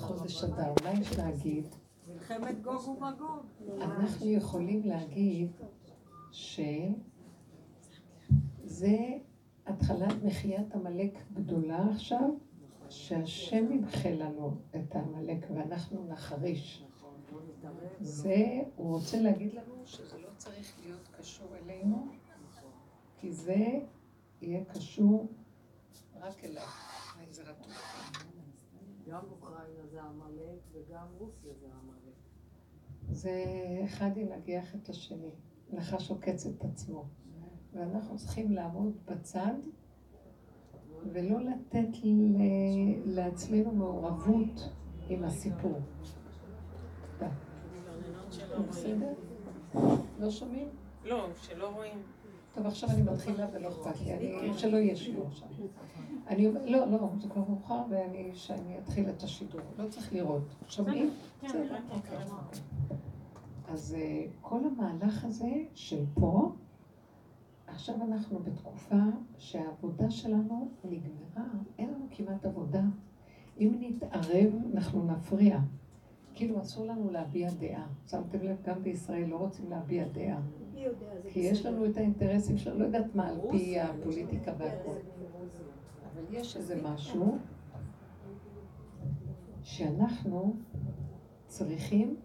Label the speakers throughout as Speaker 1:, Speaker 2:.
Speaker 1: חודש אדר, מה יש להגיד?
Speaker 2: מלחמת גוג ומגוג.
Speaker 1: אנחנו יכולים להגיד שזה התחלת מחיית עמלק גדולה עכשיו, שהשם ימחה לנו את העמלק ואנחנו נחריש. זה, הוא רוצה להגיד לנו שזה לא צריך להיות קשור אלינו, כי זה יהיה קשור רק אליו, לעזרתו.
Speaker 2: זה עמלק וגם רוסיה זה עמלק.
Speaker 1: זה אחד ינגח את השני, נחש עוקץ את עצמו. ואנחנו צריכים לעמוד בצד ולא לתת לעצמנו מעורבות עם הסיפור. בסדר? לא שומעים?
Speaker 3: לא, שלא רואים.
Speaker 1: טוב, עכשיו אני מתחילה ולא אכפת לי, אני, שלא יהיה שיעור עכשיו. אני אומרת, לא, לא, זה כבר מאוחר ואני, שאני אתחיל את השידור, לא צריך לראות. שומעים? בסדר. אז אה, כל המהלך הזה של פה, עכשיו אנחנו בתקופה שהעבודה שלנו נגמרה, אין לנו כמעט עבודה. אם נתערב, אנחנו נפריע. כאילו אסור לנו להביע דעה. שמתם לב, גם בישראל לא רוצים להביע דעה. כי יש לנו את האינטרסים שלנו, לא יודעת מה, על פי הפוליטיקה והכל. אבל יש איזה משהו שאנחנו צריכים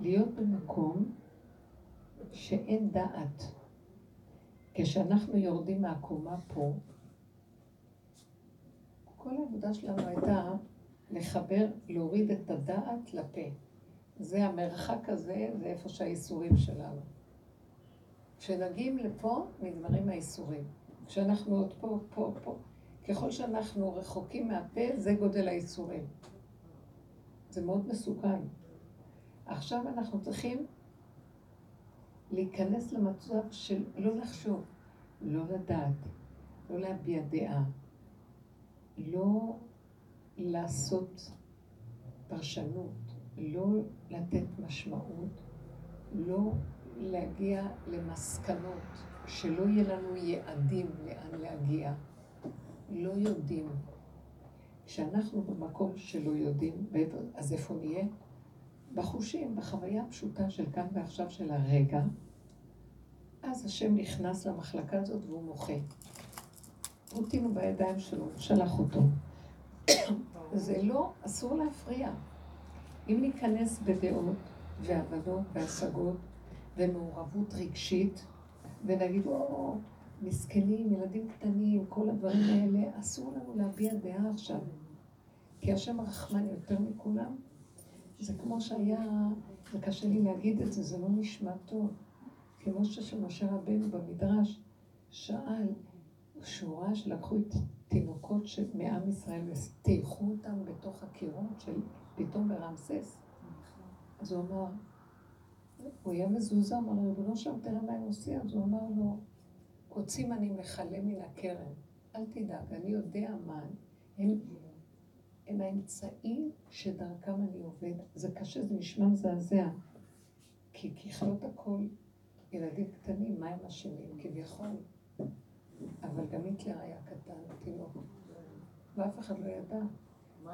Speaker 1: להיות במקום שאין דעת. כשאנחנו יורדים מהקומה פה, כל העבודה שלנו הייתה לחבר, להוריד את הדעת לפה. זה המרחק הזה, זה איפה שהאיסורים שלנו. כשנגיעים לפה, נגמרים האיסורים. כשאנחנו עוד פה, פה, פה, ככל שאנחנו רחוקים מהפה, זה גודל האיסורים. זה מאוד מסוכן. עכשיו אנחנו צריכים להיכנס למצב של לא לחשוב, לא לדעת, לא להביע דעה, לא לעשות פרשנות, לא לתת משמעות, לא להגיע למסקנות, שלא יהיה לנו יעדים לאן להגיע. לא יודעים. כשאנחנו במקום שלא יודעים, אז איפה נהיה? בחושים, בחוויה הפשוטה של כאן ועכשיו של הרגע, אז השם נכנס למחלקה הזאת והוא מוחה. הוא בידיים שלו, שלח אותו. זה לא, אסור להפריע. אם ניכנס בדעות והבנות והשגות ומעורבות רגשית, ונגיד, או, מסכנים, ילדים קטנים, כל הדברים האלה, אסור לנו להביע דעה עכשיו. כי השם הרחמן יותר מכולם, זה כמו שהיה, זה קשה לי להגיד את זה, זה לא נשמע טוב. כמו שמשה רבנו במדרש שאל, שהוא ראה שלקחו את תינוקות מעם ישראל וטייחו אותם בתוך הקירות של פתאום ברמסס. אז הוא אמר, הוא היה מזועזע, אמר ריבונו שם, תראה מה הם עושים. אז הוא אמר לו, קוצים אני מכלה מן הקרן, אל תדאג, אני יודע מה, הם, הם האמצעים שדרכם אני עובד. זה קשה, זה נשמע מזעזע, כי ככלות הכל ילדים קטנים, מה הם אשמים כביכול? אבל גם היטלר היה קטן, תינוק, ואף אחד לא ידע.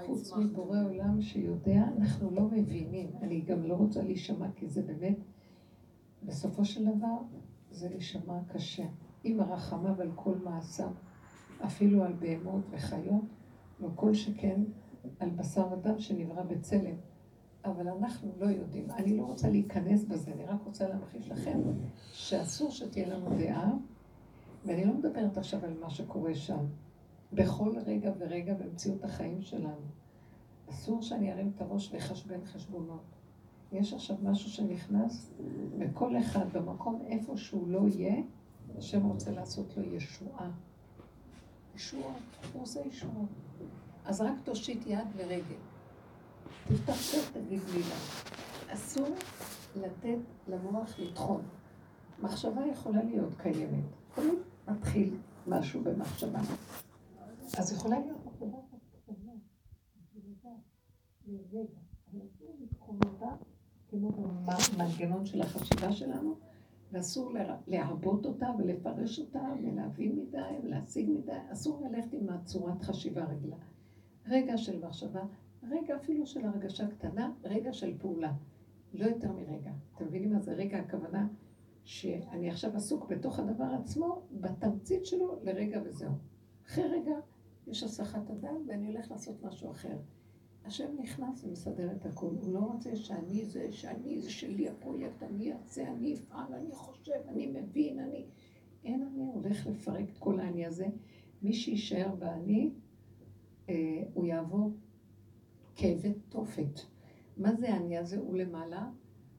Speaker 1: חוץ מבורא עולם שיודע, אנחנו לא מבינים. אני גם לא רוצה להישמע, כי זה באמת, בסופו של דבר, זה להישמע קשה. עם הרחמיו על כל מעשיו, אפילו על בהמות וחיות, וכל שכן על בשר אדם שנברא בצלם. אבל אנחנו לא יודעים. אני לא רוצה להיכנס בזה, אני רק רוצה להמחיש לכם שאסור שתהיה לנו דעה, ואני לא מדברת עכשיו על מה שקורה שם. בכל רגע ורגע במציאות החיים שלנו. אסור שאני ארים את הראש ואחשבן חשבונות. יש עכשיו משהו שנכנס, וכל אחד במקום איפה שהוא לא יהיה, השם רוצה לעשות לו ישועה. ישועה, הוא עושה ישועה. אז רק תושיט יד ורגל. תפתח פה, תגיד. אסור לתת למוח לטחון. מחשבה יכולה להיות קיימת. תמיד מתחיל משהו במחשבה. אז יכולה להיות מחשבה קטנה, לרגע, אבל אסור לטחון אותה כמו במנגנון של החשיבה שלנו, ואסור להרבות אותה ולפרש אותה ולהבין מדי ולהשיג מדי, אסור ללכת עם הצורת חשיבה רגילה. רגע של מחשבה, רגע אפילו של הרגשה קטנה, רגע של פעולה. לא יותר מרגע. אתם מבינים מה זה רגע הכוונה? שאני עכשיו עסוק בתוך הדבר עצמו, בתמצית שלו, לרגע וזהו. אחרי רגע יש הסחת הדעת ואני הולך לעשות משהו אחר. השם נכנס ומסדר את הכול. הוא לא רוצה שאני זה, שאני זה שלי הפרויקט, אני אעשה, אני אפעל, אני חושב, אני מבין, אני... אין אני הולך לפרק את כל האני הזה. מי שיישאר באני, אה, הוא יעבור כאבת תופת. מה זה האני הזה? הוא למעלה,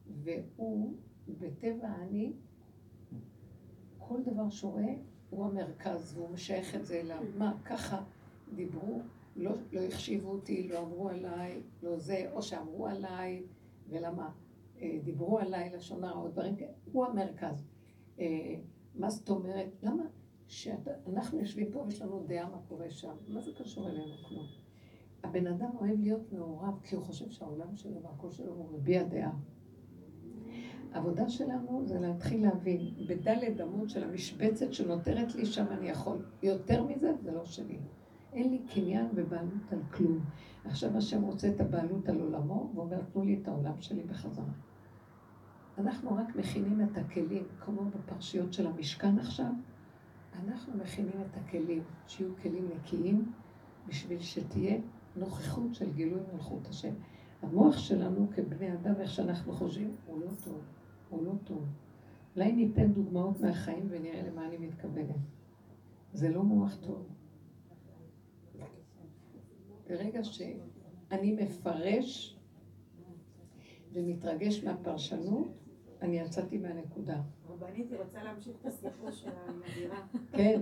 Speaker 1: והוא, בטבע האני, כל דבר שהוא רואה, הוא המרכז, והוא משייך את זה אליו. מה, ככה דיברו, לא, לא החשיבו אותי, לא אמרו עליי, לא זה, או שאמרו עליי, ולמה? אה, דיברו עליי לשון הרע, או דברים כאלה, הוא המרכז. אה, מה זאת אומרת? למה? שאנחנו יושבים פה ויש לנו דעה מה קורה שם. מה זה קשור אלינו? כלום. הבן אדם אוהב להיות מעורב כי הוא חושב שהעולם שלו והכל שלו הוא מביע דעה. העבודה שלנו זה להתחיל להבין, בדלת אמות של המשבצת שנותרת לי, שם אני יכול. יותר מזה, זה לא שלי. אין לי קניין ובעלות על כלום. עכשיו השם רוצה את הבעלות על עולמו, ואומר, תנו לי את העולם שלי בחזרה. אנחנו רק מכינים את הכלים, כמו בפרשיות של המשכן עכשיו, אנחנו מכינים את הכלים, שיהיו כלים נקיים, בשביל שתהיה נוכחות של גילוי מלכות השם. המוח שלנו כבני אדם, איך שאנחנו חושבים, הוא לא טוב, הוא לא טוב. אולי ניתן דוגמאות מהחיים ונראה למה אני מתכוונת. זה לא מוח טוב. ברגע שאני מפרש ומתרגש מהפרשנות, אני יצאתי מהנקודה.
Speaker 2: רבנית, היא רוצה להמשיך את הסיפור של המדירה.
Speaker 1: כן,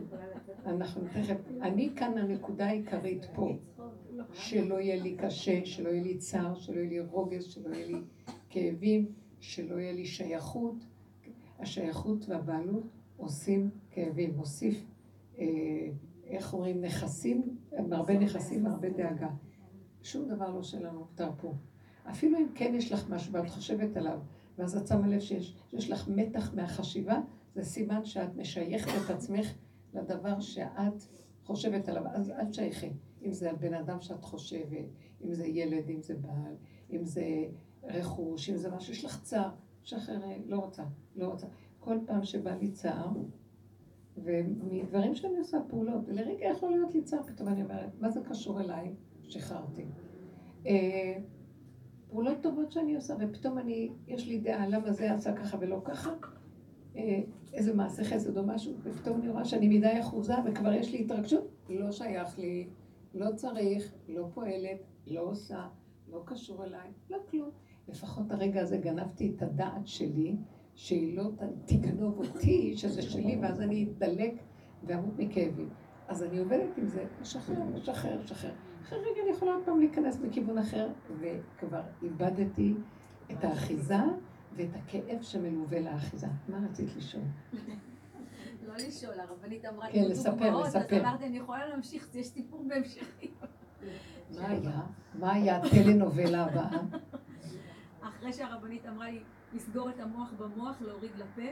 Speaker 1: אנחנו תכף, אני כאן הנקודה העיקרית פה, שלא יהיה לי קשה, שלא יהיה לי צער, שלא יהיה לי רוגז, שלא יהיה לי כאבים, שלא יהיה לי שייכות. השייכות והבעלות עושים כאבים, מוסיף, אה, איך אומרים, נכסים, הרבה נכסים, הרבה דאגה. שום דבר לא שלנו מותר פה. אפילו אם כן יש לך משהו ואת חושבת עליו, ואז את שמה לב שיש, שיש לך מתח מהחשיבה, זה סימן שאת משייכת את עצמך לדבר שאת חושבת עליו. אז אל תשייכי. אם זה בן אדם שאת חושבת, אם זה ילד, אם זה בעל, אם זה רכוש, אם זה משהו, יש לך צער, שחררי, לא רוצה, לא רוצה. כל פעם שבא לי צער, ומדברים שאני עושה פעולות, לרגע יכול להיות לי צער, פתאום אני אומרת, מה זה קשור אליי? שחררתי. אה, פעולות טובות שאני עושה, ופתאום אני, יש לי דעה למה זה עשה ככה ולא ככה, אה, איזה מעשה חסד או משהו, ופתאום אני רואה שאני מדי אחוזה וכבר יש לי התרגשות, לא שייך לי, לא צריך, לא פועלת, לא עושה, לא קשור אליי, לא כלום. לפחות הרגע הזה גנבתי את הדעת שלי, שהיא לא תגנוב אותי, שזה שלי, ואז אני אתדלק ואמות מכאבים. אז אני עובדת עם זה, לשחרר, לשחרר, לשחרר. אחרי רגע אני יכולה עוד פעם להיכנס בכיוון אחר, וכבר איבדתי את האחיזה ואת הכאב שמלווה לאחיזה. מה רצית לשאול?
Speaker 3: לא לשאול, הרבנית אמרה
Speaker 1: כן, לספר, לספר.
Speaker 3: אז אמרתי, אני יכולה להמשיך, יש סיפור בהמשכים.
Speaker 1: מה היה? מה היה הטלנובלה הבאה?
Speaker 3: אחרי שהרבנית אמרה לי לסגור את המוח במוח, להוריד לפה,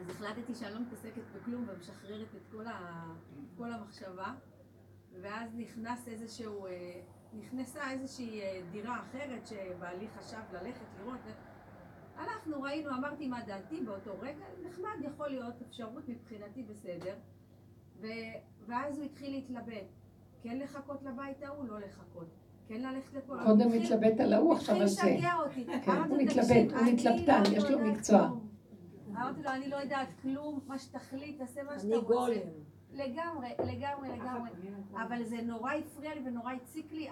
Speaker 3: אז החלטתי שאני לא מתעסקת בכלום ומשחררת את כל המחשבה. ואז נכנס איזשהו, אה, נכנסה איזושהי אה, דירה אחרת שבעלי חשב ללכת לראות. הלכנו, ראינו, אמרתי מה דעתי באותו רגע, נחמד, יכול להיות אפשרות מבחינתי בסדר. ו... ואז הוא התחיל להתלבט, כן לחכות לבית ההוא, לא לחכות. כן ללכת לפה.
Speaker 1: קודם מתלבט על ההוא, עכשיו על זה.
Speaker 3: התחיל לשגע אותי.
Speaker 1: כן, הוא מתלבט, הוא מתלבטן,
Speaker 3: לא
Speaker 1: יש לו מקצוע.
Speaker 3: אמרתי לו, אני לא יודעת כלום, מה שתחליט, תעשה מה שאתה רוצה. אני גולם. לגמרי, לגמרי, לגמרי. אבל זה נורא הפריע לי ונורא הציק לי.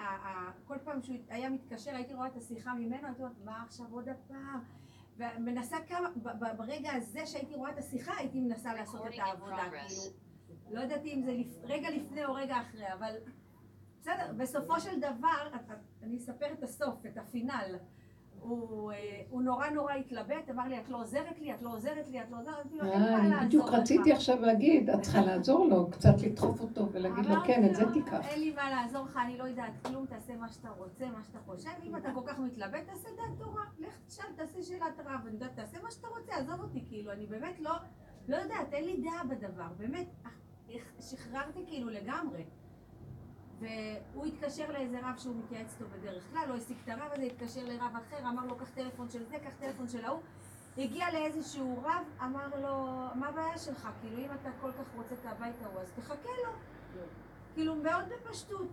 Speaker 3: כל פעם שהוא היה מתקשר, הייתי רואה את השיחה ממנו, הייתי אומרת, מה עכשיו עוד הפעם? ומנסה כמה, ברגע הזה שהייתי רואה את השיחה, הייתי מנסה לעשות את העבודה, כאילו. לא ידעתי אם זה רגע לפני או רגע אחרי, אבל בסדר, בסופו של דבר, אני אספר את הסוף, את הפינל. הוא, אה, הוא נורא נורא התלבט, אמר לי, את לא עוזרת לי, את לא עוזרת לי, את לא עוזרת לי, אין
Speaker 1: אה, אני בדיוק רציתי עכשיו להגיד, את צריכה לעזור לו, קצת לדחוף אותו ולהגיד לו, כן, את זה תיקח.
Speaker 3: אין לי מה לעזור לך, אני לא יודעת כלום, תעשה מה שאתה רוצה, מה שאתה חושב, אם אתה כל כך מתלבט, תעשה דעת תורה, לך תשאל, תעשה שאלת רב, אני יודעת, תעשה מה שאתה רוצה, עזוב אותי, כאילו, אני באמת לא, לא יודעת, אין לי דעה בדבר, באמת, שחררתי כאילו לגמרי. והוא התקשר לאיזה רב שהוא מתייעץ איתו בדרך כלל, לא השיג את הרב הזה, התקשר לרב אחר, אמר לו קח טלפון של זה, קח טלפון של ההוא. הגיע לאיזשהו רב, אמר לו, מה הבעיה שלך? כאילו, אם אתה כל כך רוצה את הבית ההוא, אז תחכה לו. כאילו, מאוד בפשטות.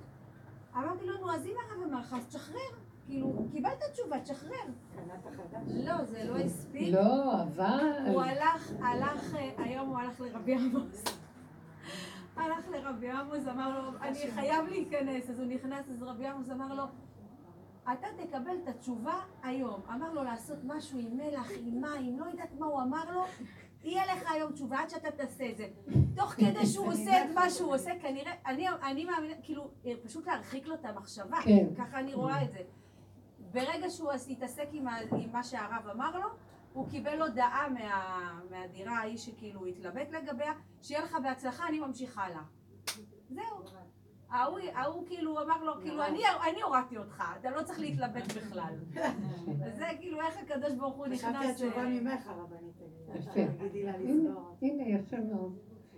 Speaker 3: אמרתי לו, נו, אז אם הרב אמר לך, אז תשחרר. כאילו, קיבלת תשובה, תשחרר. לא, זה לא הספיק.
Speaker 1: לא, אבל...
Speaker 3: הוא הלך, הלך, אה, היום הוא הלך לרבי עמוס. הלך לרבי עמוס, אמר לו, אני חייב להיכנס. אז הוא נכנס, אז רבי עמוס אמר לו, אתה תקבל את התשובה היום. אמר לו לעשות משהו עם מלח, עם מים, לא יודעת מה הוא אמר לו, יהיה לך היום תשובה עד שאתה תעשה את זה. תוך כדי שהוא עושה את מה שהוא עושה, כנראה, אני, אני מאמינה, כאילו, פשוט להרחיק לו את המחשבה.
Speaker 1: כן.
Speaker 3: ככה אני רואה את זה. ברגע שהוא התעסק עם, ה, עם מה שהרב אמר לו, הוא קיבל הודעה מה, מהדירה ההיא שכאילו הוא התלבט לגביה, שיהיה לך בהצלחה, אני ממשיך הלאה. זהו. ההוא, ההוא כאילו אמר לו, כאילו, אני, אני הורדתי אותך, אתה לא צריך להתלבט בכלל. זה כאילו איך הקדוש ברוך הוא נכנס...
Speaker 2: חשבתי התשובה
Speaker 3: אה,
Speaker 2: ממך, הרבנית.
Speaker 1: יפה.
Speaker 2: לה
Speaker 1: הנה, יפה מאוד.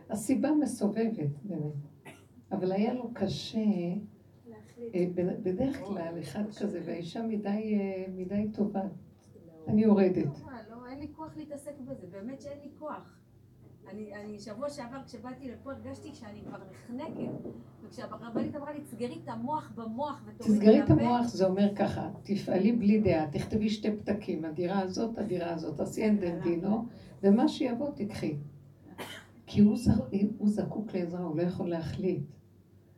Speaker 1: הסיבה מסובבת, באמת. אבל היה לו קשה, אה, בדרך כלל, אחד כזה, והאישה אה, מדי טובה. אני יורדת.
Speaker 3: לא, לא, אין לי כוח להתעסק בזה, באמת שאין לי כוח. אני, אני שבוע שעבר כשבאתי לפה הרגשתי שאני כבר נחנקת וכשהרבנית אמרה לי תסגרי את המוח במוח ותורידי
Speaker 1: תסגרי את
Speaker 3: הפה",
Speaker 1: המוח, זה אומר ככה, תפעלי בלי דעה, תכתבי שתי פתקים, הדירה הזאת, הדירה הזאת, תעשי אנדנדינו, ומה שיבוא תקחי. כי הוא, ז... הוא זקוק לעזרה, הוא לא יכול להחליט.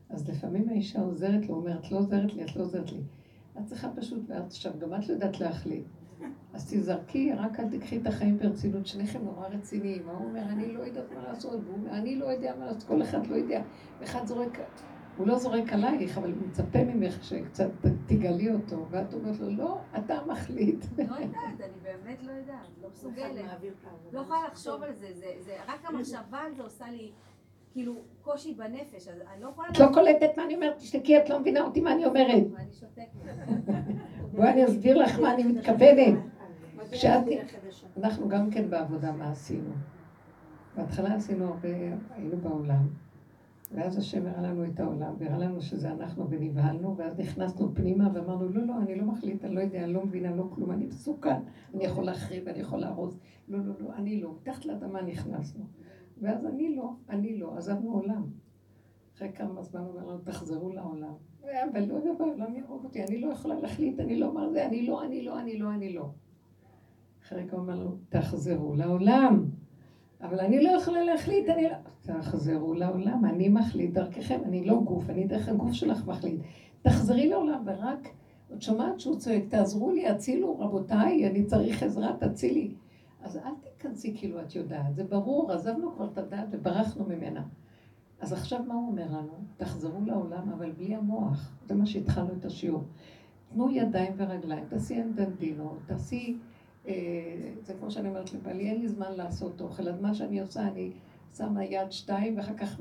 Speaker 1: אז לפעמים האישה עוזרת לו, אומרת, לא עוזרת לי, את לא עוזרת לי. את צריכה פשוט, ואת עכשיו, גם את לא יודעת להחליט. אז תזרקי, רק אל תקחי את החיים ברצינות. שניכם נורא רציניים. ההוא אומר, אני לא יודעת מה לעשות, והוא אומר, אני לא יודע מה לעשות, כל אחד לא יודע. ואחד זורק, הוא לא זורק עלייך, אבל הוא מצפה ממך שקצת תגלי אותו, ואת אומרת לו, לא, אתה מחליט.
Speaker 3: לא יודעת, אני באמת לא יודעת, לא מסוגלת. לא יכולה לחשוב על זה רק המחשבה על זה עושה לי כאילו קושי בנפש, אז אני לא יכולה...
Speaker 1: את לא קולטת מה אני אומרת, תשתקי, את לא מבינה אותי מה אני אומרת.
Speaker 3: אני שותקת.
Speaker 1: בואי אני אסביר לך מה אני מתכוונת. כשאת-. אנחנו גם כן בעבודה מה עשינו. בהתחלה עשינו הרבה, היינו בעולם, ואז השם הראה לנו את העולם, והראה לנו שזה אנחנו ונבהלנו, ואז נכנסנו פנימה ואמרנו, לא, לא, אני לא מחליט, אני לא יודע, אני לא מבינה, לא כלום, אני מסוכן, אני יכול להחריב, אני יכול להרוס, לא, לא, לא, אני לא, מתחת לאדמה נכנסנו. ואז אני לא, אני לא, עזבנו עולם. אחרי כמה זמן הוא אומר לנו, תחזרו לעולם. אבל לא יבוא, העולם יהרוג אותי, אני לא יכולה להחליט, אני לא אומר זה, אני לא, אני לא, אני לא, אני לא. הוא אומר לנו, תחזרו לעולם. אבל אני לא יכולה להחליט, אני לא... תחזרו לעולם, אני מחליט דרככם, אני לא גוף, אני דרך הגוף שלך מחליט. תחזרי לעולם, ורק, את שומעת שהוא צועק, תעזרו לי, הצילו, רבותיי, אני צריך עזרה, תצילי. אז אל תיכנסי כאילו את יודעת, זה ברור, עזבנו כבר את הדעת וברחנו ממנה. אז עכשיו מה הוא אומר לנו? תחזרו לעולם, אבל בלי המוח. זה מה שהתחלנו את השיעור. תנו ידיים ורגליים, תעשי אנדנדינו, תעשי... אה, זה כמו שאני אומרת לבעלי, אין לי זמן לעשות אוכל, אז מה שאני עושה, אני שמה יד שתיים, ואחר כך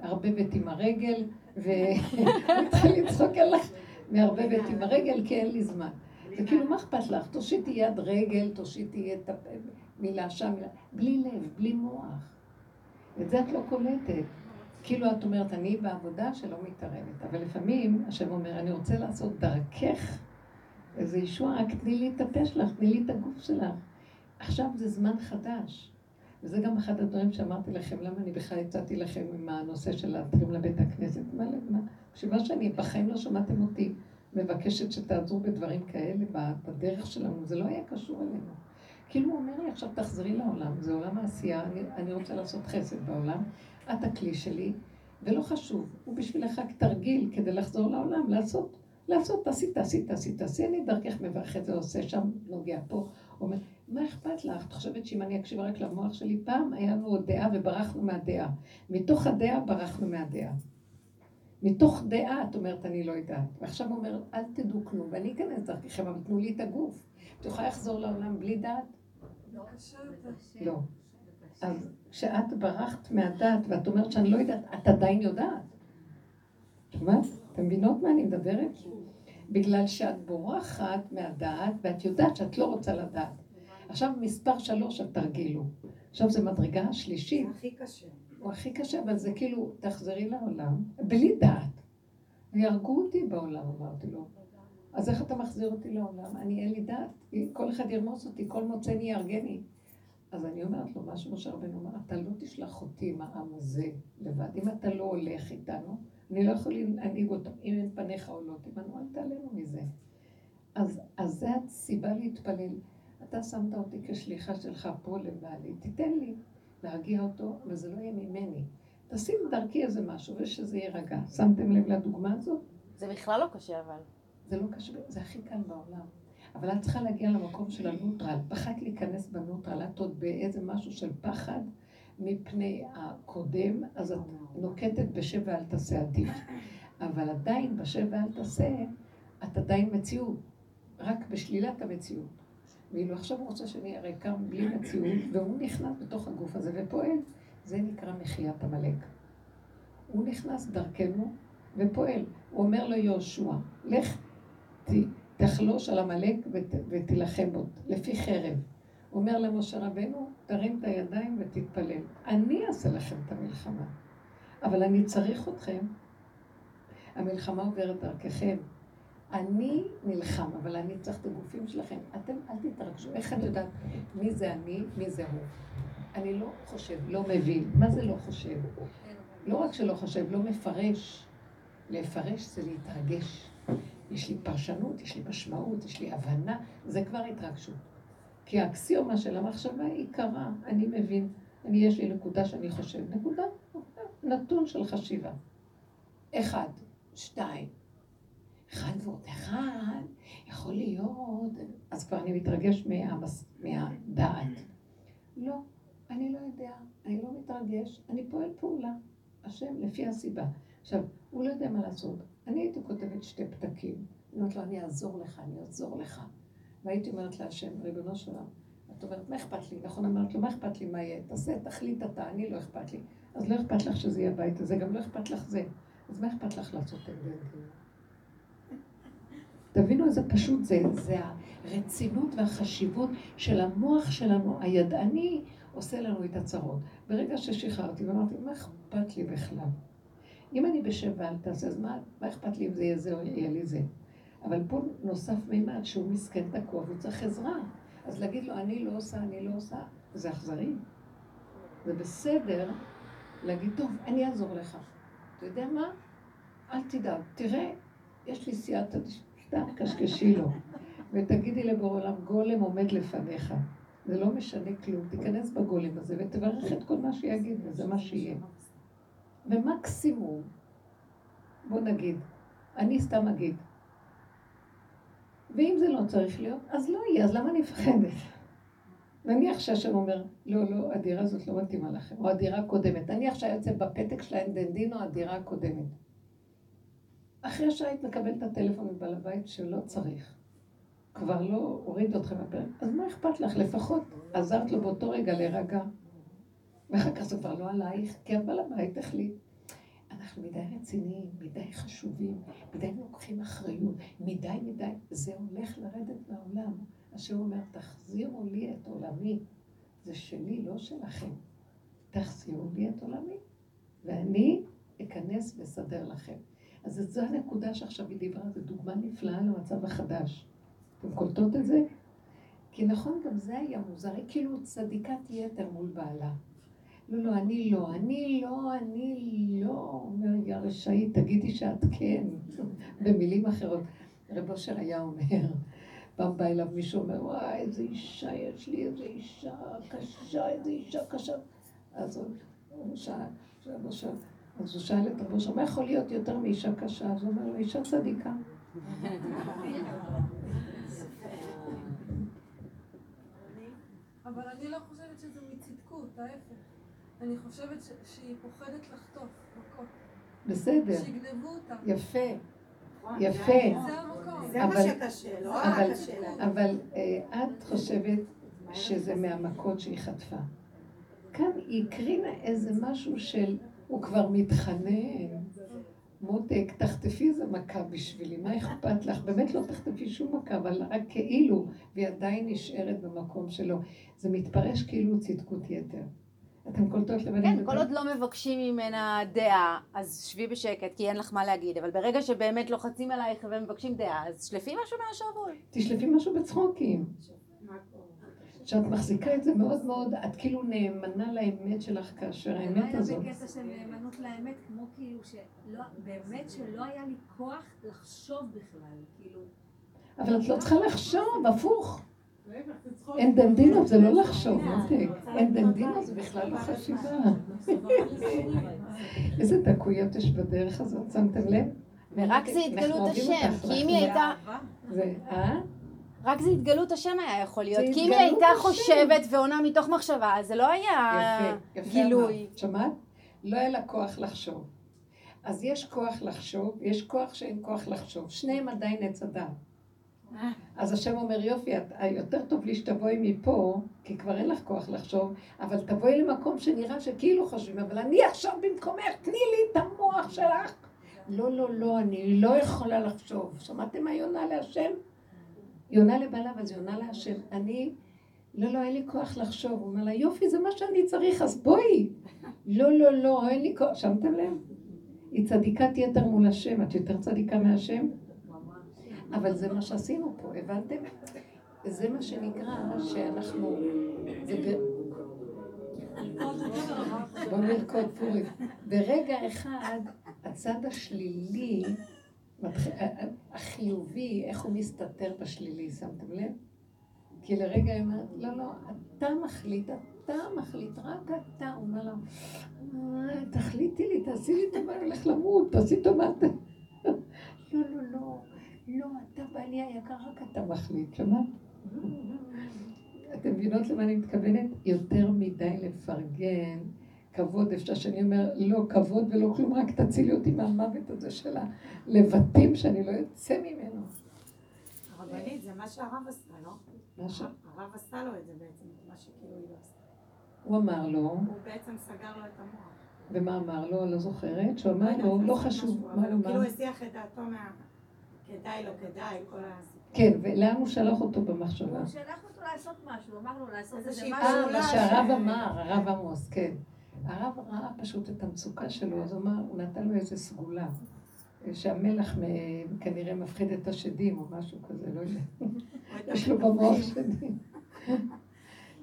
Speaker 1: מערבבת עם הרגל, ומתחיל לצחוק עליך, מערבבת עם הרגל, כי אין לי זמן. זה כאילו, מה אכפת לך? תושיטי יד רגל, תושיטי את הפה, מילה שם, מילה... בלי לב, בלי מוח. את זה את לא קולטת. כאילו את אומרת, אני בעבודה שלא מתערבת. אבל לפעמים השם אומר, אני רוצה לעשות דרכך איזה ישוע, רק תני לי את הפה שלך, תני לי את הגוף שלך. עכשיו זה זמן חדש. וזה גם אחד הדברים שאמרתי לכם, למה אני בכלל הצעתי לכם עם הנושא של להתרים לבית הכנסת. מה, מה, בשביל שאני, בחיים לא שמעתם אותי מבקשת שתעזרו בדברים כאלה, בדרך שלנו, זה לא היה קשור אלינו. כאילו הוא אומר לי, עכשיו תחזרי לעולם, זה עולם העשייה, אני, אני רוצה לעשות חסד בעולם, את הכלי שלי, ולא חשוב, הוא בשבילך רק תרגיל כדי לחזור לעולם, לעשות, לעשות, תעשי, תעשי, תעשי, תעשי, אני דרכך מברך את זה, עושה שם, נוגע פה, אומר, מה אכפת לך? את חושבת שאם אני אקשיב רק למוח שלי, פעם היה לנו עוד דעה וברחנו מהדעה. מתוך הדעה ברחנו מהדעה. מתוך דעה את אומרת, אני לא יודעת. ועכשיו הוא אומר, אל תדעו כלום, ואני אכנס דרככם, אבל תנו לי את הגוף. את יכולה לחזור לעולם בלי דעת? לא. אז כשאת ברחת מהדעת ואת אומרת שאני לא יודעת, את עדיין יודעת. שומעת? אתם מבינות מה אני מדברת? בגלל שאת בורחת מהדעת ואת יודעת שאת לא רוצה לדעת. עכשיו מספר שלוש התרגיל. עכשיו זה מדרגה השלישית.
Speaker 2: הכי קשה.
Speaker 1: הוא הכי קשה, אבל זה כאילו, תחזרי לעולם, בלי דעת. ויהרגו אותי בעולם, אמרתי לו. אז איך אתה מחזיר אותי לעולם? אני אין לי דעת, כל אחד ירמוס אותי, כל מוצאני יהרגני. אז אני אומרת לו, מה שמשה רבנו אומר, אתה לא תשלח אותי עם העם הזה לבד. אם אתה לא הולך איתנו, אני לא יכול להנהיג אותם. אם אין פניך עולות עמנו, אל תעלנו מזה. אז, אז זה הסיבה להתפלל. אתה שמת אותי כשליחה שלך פה לבעלי, תיתן לי להרגיע אותו, וזה לא יהיה ממני. תשים דרכי איזה משהו ושזה יירגע. שמתם לב לדוגמה הזאת?
Speaker 4: זה בכלל לא קשה אבל.
Speaker 1: זה לא קשה, זה הכי קל בעולם. אבל את צריכה להגיע למקום של הנוטרל. פחדת להיכנס בנוטרל, את עוד באיזה משהו של פחד מפני הקודם, אז את נוקטת בשב ואל תעשה עדיף. אבל עדיין בשב ואל תעשה, את עדיין מציאות. רק בשלילת המציאות. ואילו עכשיו הוא רוצה שאני אראה כמה בלי מציאות, והוא נכנס בתוך הגוף הזה ופועל. זה נקרא מחיית עמלק. הוא נכנס דרכנו ופועל. הוא אומר לו יהושע, לך תחלוש על עמלק ות, ותילחם בו, לפי חרב. הוא אומר למשה רבנו, תרים את הידיים ותתפלל. אני אעשה לכם את המלחמה, אבל אני צריך אתכם. המלחמה עוברת דרככם. אני נלחם, אבל אני צריך את הגופים שלכם. אתם אל תתרגשו. איך אני יודעת מי זה אני, מי זה הוא? אני לא חושב, לא מבין. מה זה לא חושב? לא רק שלא חושב, לא מפרש. לפרש זה להתרגש. יש לי פרשנות, יש לי משמעות, יש לי הבנה, זה כבר התרגשות. כי האקסיומה של המחשבה היא קרה, אני מבין, אני יש לי נקודה שאני חושב, נקודה, נתון של חשיבה. אחד, שתיים, אחד ועוד אחד, יכול להיות, אז כבר אני מתרגש מהמס, מהדעת. לא, אני לא יודע, אני לא מתרגש, אני פועל פעולה. השם לפי הסיבה. עכשיו, הוא לא יודע מה לעשות. אני הייתי כותבת שתי פתקים. אני אומרת לו, אני אעזור לך, אני אעזור לך. והייתי אומרת להשם, ריבונו של את אומרת, מה אכפת לי? נכון, אמרת לו, מה אכפת לי מה יהיה? תעשה, תחליט אתה, אני לא אכפת לי. אז לא אכפת לך שזה יהיה הבית הזה, גם לא אכפת לך זה. אז מה אכפת לך לעשות את זה? תבינו איזה פשוט זה, זה הרצינות והחשיבות של המוח שלנו, הידעני, עושה לנו את הצרות. ברגע ששחררתי ואמרתי, מה אכפת לי בכלל? אם אני בשב ואל תעשה, אז מה, מה אכפת לי אם זה יהיה זה או יהיה לי זה? אבל פה נוסף מימד שהוא מסכן תקוע והוא צריך עזרה. אז להגיד לו, אני לא עושה, אני לא עושה, זה אכזרי. זה בסדר להגיד, טוב, אני אעזור לך. אתה יודע מה? אל תדאג, תראה, יש לי סייעתא סתם קשקשי לו. ותגידי לבורא עולם, גולם עומד לפניך. זה לא משנה כלום, תיכנס בגולם הזה ותברך את כל מה שיגיד, וזה מה שיהיה. ומקסימום, בוא נגיד, אני סתם אגיד, ואם זה לא צריך להיות, אז לא יהיה, אז למה אני מפחדת? נניח שהשם אומר, לא, לא, הדירה הזאת לא מתאימה לכם, או הדירה הקודמת. נניח שהיה יוצא בפתק של האנדנדינו, הדירה הקודמת. אחרי שהיית מקבלת את הטלפון מבעל הבית שלא צריך, כבר לא הוריד אתכם מהפרק, אז מה אכפת לך? לפחות עזרת לו באותו רגע להירגע. ואחר כך זה כבר לא עלייך, כי הבעל הבית החליט. אנחנו מדי רציניים, מדי חשובים, מדי לוקחים אחריות, מדי מדי, זה הולך לרדת מהעולם. השם אומר, תחזירו לי את עולמי. זה שלי, לא שלכם. תחזירו לי את עולמי, ואני אכנס ואסדר לכם. אז זו הנקודה שעכשיו היא דיברה, זו דוגמה נפלאה למצב החדש. אתם קולטות את זה? כי נכון, גם זה היה מוזר, היא כאילו צדיקת יתר מול בעלה. לא, לא, אני לא, אני לא, אני לא, אומר, יא רשאית, תגידי שאת כן, במילים אחרות. רב אושר היה אומר, פעם בא אליו מישהו אומר, וואי, איזה אישה יש לי, איזה אישה קשה, איזה אישה קשה. אז הוא שאל, אז הוא שאל את רב אושר, מה יכול להיות יותר מאישה קשה? אז הוא אומר לו, אישה צדיקה.
Speaker 3: אבל אני לא חושבת שזה מצדקות, ההפך. אני חושבת שהיא פוחדת לחטוף מכות.
Speaker 1: בסדר.
Speaker 3: שיגנבו אותה.
Speaker 1: יפה.
Speaker 3: נכון,
Speaker 1: יפה.
Speaker 3: זה המקום.
Speaker 5: זה מה שקשה, לא רק השאלה.
Speaker 1: אבל אה, את חושבת שזה מהמכות שהיא חטפה. כאן היא הקרינה איזה משהו של, הוא כבר מתחנן. מותק, תחטפי איזה מכה בשבילי, מה אכפת לך? באמת לא תחטפי שום מכה, אבל רק כאילו, והיא עדיין נשארת במקום שלו. זה מתפרש כאילו צדקות יתר. אתם קולטות לבד?
Speaker 4: כן, כל עוד לא מבקשים ממנה דעה, אז שבי בשקט, כי אין לך מה להגיד. אבל ברגע שבאמת לוחצים עלייך ומבקשים דעה, אז שלפי משהו מהשרוול.
Speaker 1: תשלפי משהו בצחוקים. שאת מחזיקה את זה מאוד מאוד, את כאילו נאמנה לאמת שלך כאשר האמת הזאת.
Speaker 3: היה בקטע של נאמנות לאמת, כמו כאילו שלא, באמת שלא היה לי כוח לחשוב בכלל, כאילו...
Speaker 1: אבל את לא צריכה לחשוב, הפוך. אין דנדינו זה לא לחשוב, מותק. אין דנדינו זה בכלל לא חשיבה. איזה דקויות יש בדרך הזאת, שמתם לב?
Speaker 4: ורק זה התגלות השם, כי אם היא הייתה...
Speaker 1: זה, אה?
Speaker 4: רק זה התגלות השם היה יכול להיות, כי אם היא הייתה. חושבת ועונה מתוך מחשבה, אז זה לא היה
Speaker 1: יפה, יפה
Speaker 4: גילוי.
Speaker 1: אמרת. שמעת? לא היה לה כוח לחשוב. אז יש כוח לחשוב, יש כוח שאין כוח לחשוב. שניהם עדיין עץ הדת. אז השם אומר, יופי, את- יותר טוב לי שתבואי מפה, כי כבר אין לך כוח לחשוב, אבל תבואי למקום שנראה שכאילו חושבים, אבל אני עכשיו במקומך, תני לי את המוח שלך. לא, לא, לא, אני לא יכולה לחשוב. שמעתם מה היא עונה להשם? לבעלה, אבל היא עונה להשם. אני, לא, לא, אין לי כוח לחשוב. הוא אומר לה, יופי, זה מה שאני צריך, אז בואי. לא, לא, לא, אין לי כוח. שמתם לב? היא צדיקת יתר מול השם. את יותר צדיקה מהשם? אבל זה מה שעשינו פה, הבנתם? זה מה שנקרא שאנחנו... זה ב... בוא נרקוד פורים. ברגע אחד, הצד השלילי, החיובי, איך הוא מסתתר בשלילי, שמתם לב? כי לרגע היא אומרת, לא, לא, אתה מחליט, אתה מחליט, רק אתה. הוא אומר לה, "אה, תחליטי לי, תעשי לי טובה, אני הולך למות, תעשי טובה. לא, לא, לא, לא, אתה בעלי היקר, רק אתה מחליט, שמעת? אתם מבינות למה אני מתכוונת? יותר מדי לפרגן, כבוד, אפשר שאני אומר, לא כבוד ולא כלום, רק תצילי אותי מהמוות הזה של הלבטים שאני לא אצא ממנו.
Speaker 5: הרבנית, זה מה שהרב עשה, לא?
Speaker 1: מה ש-
Speaker 5: הרב עשה לו את זה בעצם, מה שכאילו היא לא עשתה.
Speaker 1: הוא אמר לו,
Speaker 5: הוא בעצם סגר לו את המוח.
Speaker 1: ומה אמר לו? לא זוכרת, שהוא אמר
Speaker 5: יודעת,
Speaker 1: לו, לא חשוב, מה הוא
Speaker 5: הוא כאילו
Speaker 1: אמר?
Speaker 5: הסיח את דעתו מה... כדאי, לא כדאי, כל הסיפור.
Speaker 1: כן, ולאן הוא שלח אותו במחשבה?
Speaker 3: הוא שלח אותו לעשות משהו, אמר לו לעשות איזה משהו.
Speaker 1: אה, מה שהרב אמר, הרב עמוס, כן. הרב ראה פשוט את המצוקה שלו, אז הוא אמר, הוא נתן לו איזה סגולה. שהמלח כנראה מפחיד את השדים או משהו כזה, לא יודע. יש לו במוח שדים.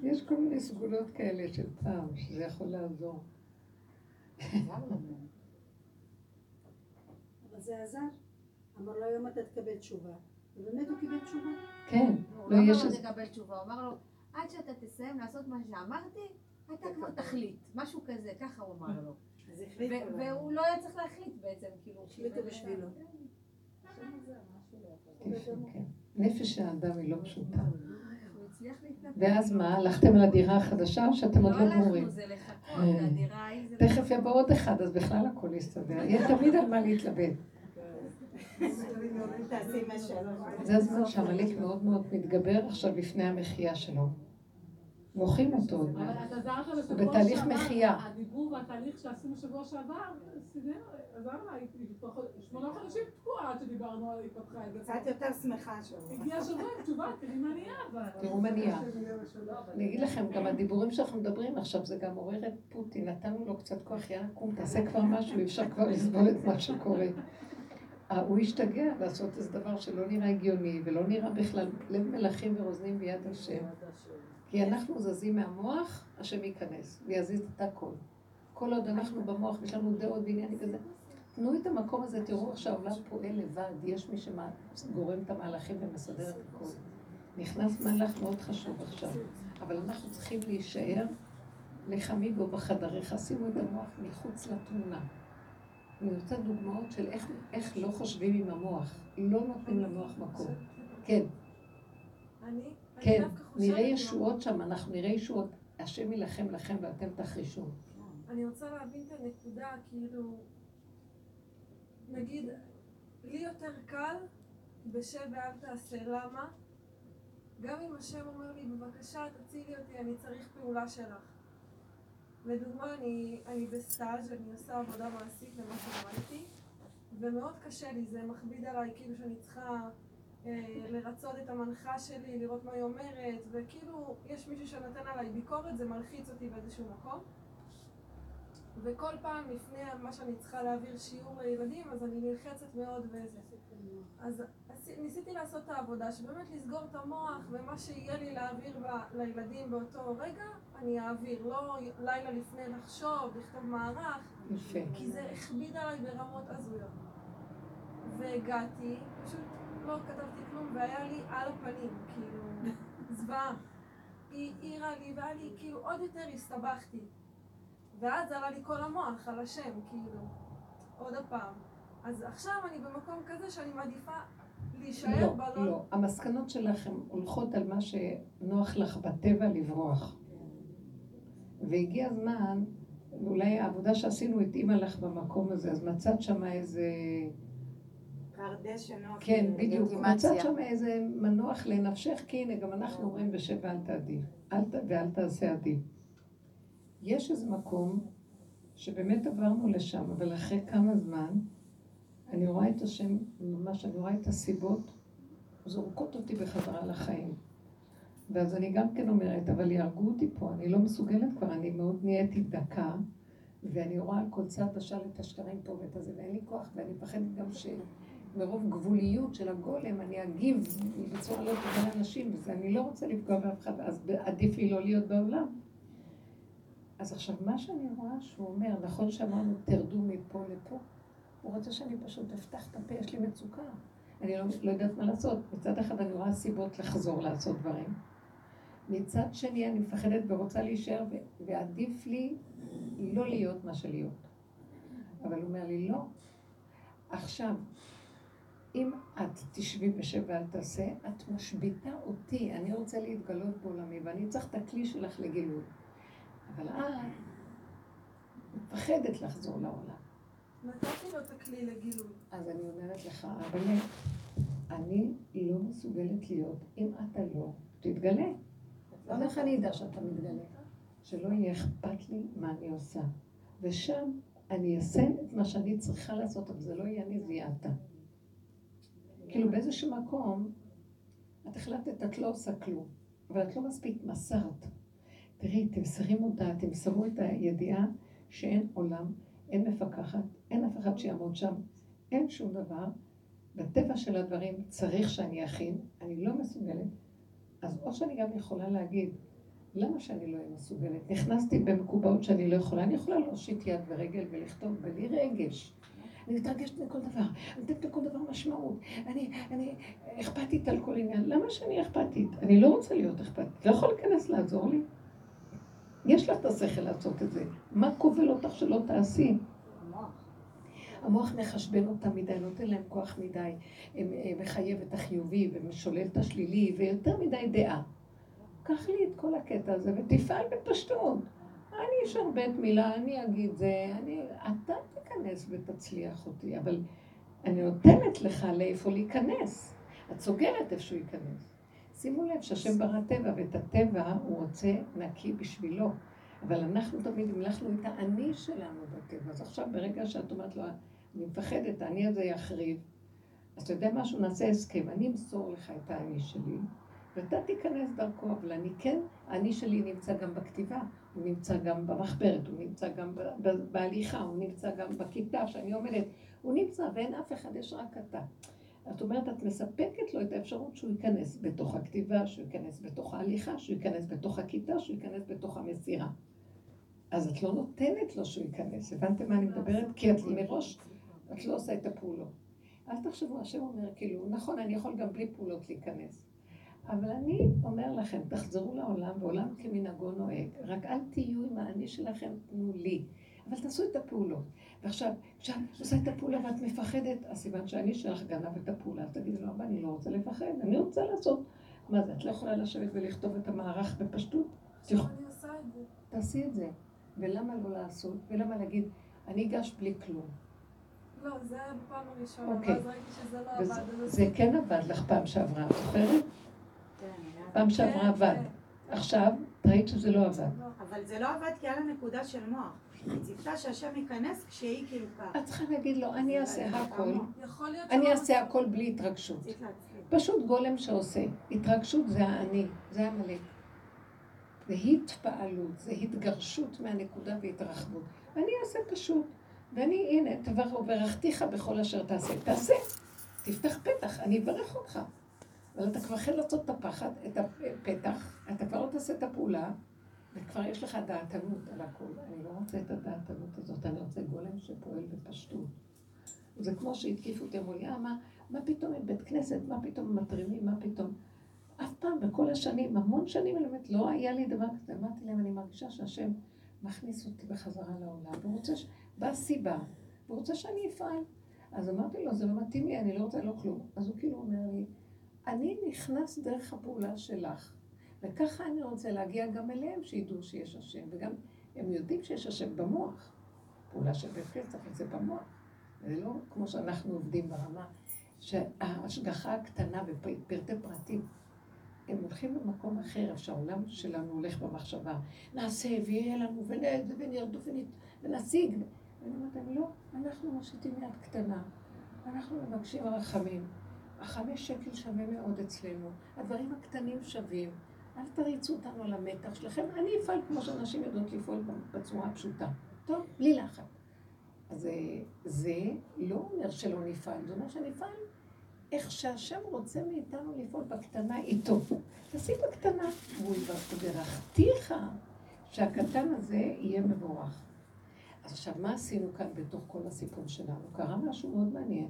Speaker 1: יש כל מיני סגולות כאלה של פעם, שזה יכול לעזור.
Speaker 6: אבל זה עזר. אמר לו היום אתה תקבל תשובה. ובאמת הוא קיבל תשובה.
Speaker 1: כן,
Speaker 3: הוא
Speaker 1: לא,
Speaker 3: לא אמר לו. תקבל תשובה, הוא אמר לו, עד שאתה תסיים לעשות מה שאמרתי, אתה כבר תחליט. משהו כזה, ככה הוא אמר לו. והוא לא היה צריך להחליט בעצם, כאילו.
Speaker 6: החליטו בשבילו.
Speaker 1: כן, כן. נפש האדם היא לא פשוטה. ואז מה, הלכתם על הדירה החדשה או שאתם עוד
Speaker 3: לא
Speaker 1: לא גמורים?
Speaker 3: הלכנו, זה לחכות,
Speaker 1: אה. תכף יבוא עוד אחד, אז בכלל הכל יסתדר. יהיה תמיד על מה להתלבט. זה הזמן שעמלק מאוד מאוד מתגבר עכשיו לפני המחיה שלו. מוחים אותו עוד
Speaker 7: אבל. את עזרת לו
Speaker 1: הוא
Speaker 7: שבוע
Speaker 1: בתהליך
Speaker 7: שעבר,
Speaker 1: מחייה.
Speaker 7: הדיבור והתהליך שעשינו שבוע שעבר, סידר, עזר לה, שמונה חודשים תקועה עד שדיברנו על התפתחה את זה.
Speaker 5: קצת יותר שמחה השבוע.
Speaker 7: הגיע השבוע עם תשובה, תראי מה נהיה אבל.
Speaker 1: תראו מה נהיה. אני אגיד לכם, גם הדיבורים שאנחנו מדברים עכשיו, זה גם עורר את פוטין, נתנו לו קצת כוח, יאללה קום, תעשה כבר משהו, אי אפשר כבר לסבול את מה שקורה. הוא השתגע לעשות איזה דבר שלא נראה הגיוני, ולא נראה בכלל לב מלכים ורוזנים ביד השם. כי אנחנו זזים מהמוח, השם ייכנס, ויזיז את הכל. כל עוד אנחנו במוח, יש לנו דעות ועניינים כזה. תנו את המקום הזה, תראו איך שהעולם פועל לבד, יש מי שגורם את המהלכים ומסדר את הכל. נכנס מהלך מאוד חשוב עכשיו, אבל אנחנו צריכים להישאר לחמיגו בחדריך, שימו את המוח מחוץ לתמונה. אני רוצה דוגמאות של איך, איך לא חושבים עם המוח, לא נותנים למוח מקום. כן,
Speaker 8: אני,
Speaker 1: כן, נראה ישועות שם, אנחנו נראה ישועות. השם יילחם לכם ואתם תחרישו.
Speaker 8: אני רוצה להבין את הנקודה, כאילו, נגיד, לי יותר קל בשב ואל תעשה, למה? גם אם השם אומר לי, בבקשה תצילי אותי, אני צריך פעולה שלך. לדוגמה, אני, אני בסטאז', אני עושה עבודה מעשית למה שלמדתי, ומאוד קשה לי, זה מכביד עליי, כאילו שאני צריכה אה, לרצות את המנחה שלי, לראות מה היא אומרת, וכאילו יש מישהו שנותן עליי ביקורת, זה מלחיץ אותי באיזשהו מקום. וכל פעם לפני מה שאני צריכה להעביר שיעור לילדים, אז אני נלחצת מאוד וזה. אז ניסיתי לעשות את העבודה, שבאמת לסגור את המוח, ומה שיהיה לי להעביר ב- לילדים באותו רגע, אני אעביר. לא לילה לפני לחשוב, לכתוב מערך,
Speaker 1: יפה.
Speaker 8: כי זה הכביד עליי ברמות הזויות. והגעתי, פשוט לא כתבתי כלום, והיה לי על הפנים, כאילו, זוועה. היא העירה לי, והיה לי, כאילו, עוד יותר הסתבכתי. ואז עלה לי כל המוח על השם, כאילו, עוד הפעם. אז עכשיו אני במקום כזה שאני מעדיפה להישאר
Speaker 1: לא,
Speaker 8: בלא...
Speaker 1: לא. המסקנות שלכם הולכות על מה שנוח לך בטבע לברוח. והגיע הזמן, אולי העבודה שעשינו התאימה לך במקום הזה, אז מצאת שם איזה...
Speaker 5: שנוח.
Speaker 1: כן, בדיוק. מצאת שם איזה מנוח לנפשך, כי הנה, גם אנחנו אומרים בשב ואל תעדיף. אל ת... ואל תעשה עדיף. יש איזה מקום שבאמת עברנו לשם, אבל אחרי כמה זמן, אני רואה את השם, ממש, אני רואה את הסיבות זורקות אותי בחזרה לחיים. ואז אני גם כן אומרת, אבל יהרגו אותי פה, אני לא מסוגלת כבר, אני מאוד נהייתי דקה, ואני רואה על כל צעד ושל את השקרים פה ואת הזה, ואין לי כוח, ואני מפחדת גם שמרוב גבוליות של הגולם, אני אגיב בצורה לא טובה לאנשים, וזה, אני לא רוצה לפגוע באף אחד, אז עדיף לי לא להיות בעולם. אז עכשיו, מה שאני רואה שהוא אומר, נכון שאמרנו, תרדו מפה לפה, הוא רוצה שאני פשוט אפתח את הפה, יש לי מצוקה. אני לא, לא יודעת מה לעשות. מצד אחד אני רואה סיבות לחזור לעשות דברים. מצד שני אני מפחדת ורוצה להישאר, ועדיף לי לא להיות מה שלהיות. אבל הוא אומר לי, לא. עכשיו, אם את תשבי בשב ואל תעשה, את משביתה אותי. אני רוצה להתגלות בעולמי, ואני צריך את הכלי שלך לגילוי. אבל את מפחדת לחזור לעולם.
Speaker 8: נתתי לו את הכלי לגילוי.
Speaker 1: אז אני אומרת לך, אבל אני לא מסוגלת להיות אם אתה לא תתגלה. אז איך אני אדע שאתה מתגלה? שלא יהיה אכפת לי מה אני עושה. ושם אני אעשה את מה שאני צריכה לעשות, אבל זה לא יהיה אני, זה יהיה אתה. כאילו באיזשהו מקום, את החלטת, את לא עושה כלום, אבל את לא מספיק מסרת. תראי, תמסרי מודעה, תמסרו את הידיעה שאין עולם, אין מפקחת, אין אף אחד שיעמוד שם, אין שום דבר. בטבע של הדברים צריך שאני אכין, אני לא מסוגלת, אז או שאני גם יכולה להגיד, למה שאני לא אהיה מסוגלת? נכנסתי במקובעות שאני לא יכולה, אני יכולה להושיט יד ורגל ולכתוב בלי רגש. אני מתרגשת מכל דבר, אני נותנת לכל דבר משמעות, אני, אני אכפתית על כל עניין. למה שאני אכפתית? אני לא רוצה להיות אכפתית, לא יכול להיכנס לעזור לי. יש לך את השכל לעשות את זה. מה כובל אותך שלא תעשי? המוח מחשבן אותם מדי, נותן להם כוח מדי, אה, מחייב את החיובי ומשולל את השלילי, ויותר מדי דעה. קח לי את כל הקטע הזה ותפעל בפשטות. אני אשרבט מילה, אני אגיד זה, אני... אתה תיכנס ותצליח אותי, אבל אני נותנת לך לאיפה להיכנס. את סוגרת איפה שהוא ייכנס. שימו לב שהשם ברא טבע, ואת הטבע הוא רוצה נקי בשבילו. אבל אנחנו תמיד המלכנו את האני שלנו בטבע. אז עכשיו ברגע שאת אומרת לו, אני מפחדת, האני הזה יחריב, אז אתה יודע משהו? נעשה הסכם. אני אמסור לך את האני שלי, ואתה תיכנס דרכו, אבל אני כן, האני שלי נמצא גם בכתיבה, הוא נמצא גם במחברת, הוא נמצא גם בהליכה, הוא נמצא גם בכיתה שאני עומדת, הוא נמצא ואין אף אחד, יש רק אתה. את אומרת, את מספקת לו את האפשרות שהוא ייכנס בתוך הכתיבה, שהוא ייכנס בתוך ההליכה, שהוא ייכנס בתוך הכיתה, שהוא ייכנס בתוך המסירה. אז את לא נותנת לו שהוא ייכנס. הבנתם מה אני מדברת? כי את מראש, את לא עושה את הפעולות. אל תחשבו, השם אומר, כאילו, נכון, אני יכול גם בלי פעולות להיכנס. אבל אני אומר לכם, תחזרו לעולם, ועולם כמנהגו נוהג. רק אל תהיו עם האני שלכם, תנו לי. אבל תעשו את הפעולות. ועכשיו, כשאת עושה את הפעולה ואת מפחדת, אז סימן שהאני שלך גנב את הפעולה, אז תגידי לו, אבל אני לא רוצה לפחד, אני רוצה לעשות. מה זה, את לא יכולה לשבת ולכתוב את המערך בפשטות?
Speaker 8: עכשיו אני עושה את זה.
Speaker 1: תעשי את זה. ולמה לא לעשות? ולמה להגיד, אני אגש בלי כלום?
Speaker 8: לא, זה היה בפעם הראשונה,
Speaker 1: אוקיי.
Speaker 8: ואז ראיתי שזה לא
Speaker 1: וזה-
Speaker 8: עבד.
Speaker 1: זה כן עבד לך פעם שעברה, את זוכרת? פעם שעברה
Speaker 8: כן,
Speaker 1: עבד.
Speaker 8: כן.
Speaker 1: עכשיו, ראית שזה לא עבד.
Speaker 5: אבל זה לא עבד כי היה לה נקודה של מוח. היא ציפתה שהשם ייכנס כשהיא כאילו ככה.
Speaker 1: את צריכה להגיד לו, אני אעשה הכל,
Speaker 8: יכול להיות
Speaker 1: אני
Speaker 8: שלא
Speaker 1: אעשה הכל בלי התרגשות. פשוט גולם שעושה. התרגשות זה האני, זה עמלק. זה התפעלות, זה התגרשות מהנקודה והתרחבות. ואני אעשה פשוט. ואני, הנה, תברך, וברכתיך בכל אשר תעשה. תעשה, תפתח פתח, אני אברך אותך. אבל אתה כבר החל לעשות את הפחד, את הפתח, אתה כבר לא תעשה את הפעולה, וכבר יש לך דעתנות על הכול. אני לא רוצה את הדעתנות הזאת, אני רוצה גולם שפועל בפשטות. זה כמו שהתקיפו אותי, אמרו לי, אה, מה, מה פתאום עם בית כנסת, מה פתאום מטרימים, מה פתאום... אף פעם, בכל השנים, המון שנים, באמת, לא היה לי דבר כזה. אמרתי להם, אני מרגישה שהשם מכניס אותי בחזרה לעולם, והוא רוצה, ש... באה סיבה, והוא רוצה שאני אפעל. אז אמרתי לו, זה לא מתאים לי, אני לא רוצה לא כלום. אז הוא כאילו אומר לי, אני נכנס דרך הפעולה שלך, וככה אני רוצה להגיע גם אליהם, שידעו שיש השם, וגם הם יודעים שיש השם במוח. פעולה של בית כנסת, אבל זה במוח. זה לא כמו שאנחנו עובדים ברמה, שההשגחה הקטנה בפרטי פרטים, הם הולכים למקום אחר, שהעולם שלנו הולך במחשבה. נעשה ויהיה לנו ונרדוף ונשיג. ואני אומרת להם, לא, אנחנו מושיטים יד קטנה, אנחנו מבקשים רחמים. החמש שקל שווה מאוד אצלנו, הדברים הקטנים שווים. אל תריצו אותנו על המתח שלכם, אני אפעל כמו שאנשים יודעות לפעול בצורה הפשוטה. טוב, בלי לחץ. אז אה, זה לא אומר שלא נפעל, זה אומר שנפעל איך שהשם רוצה מאיתנו לפעול בקטנה איתו. תעשי בקטנה, והוא יברכתיך שהקטן הזה יהיה מבורך. אז עכשיו, מה עשינו כאן בתוך כל הסיפור שלנו? קרה משהו מאוד מעניין.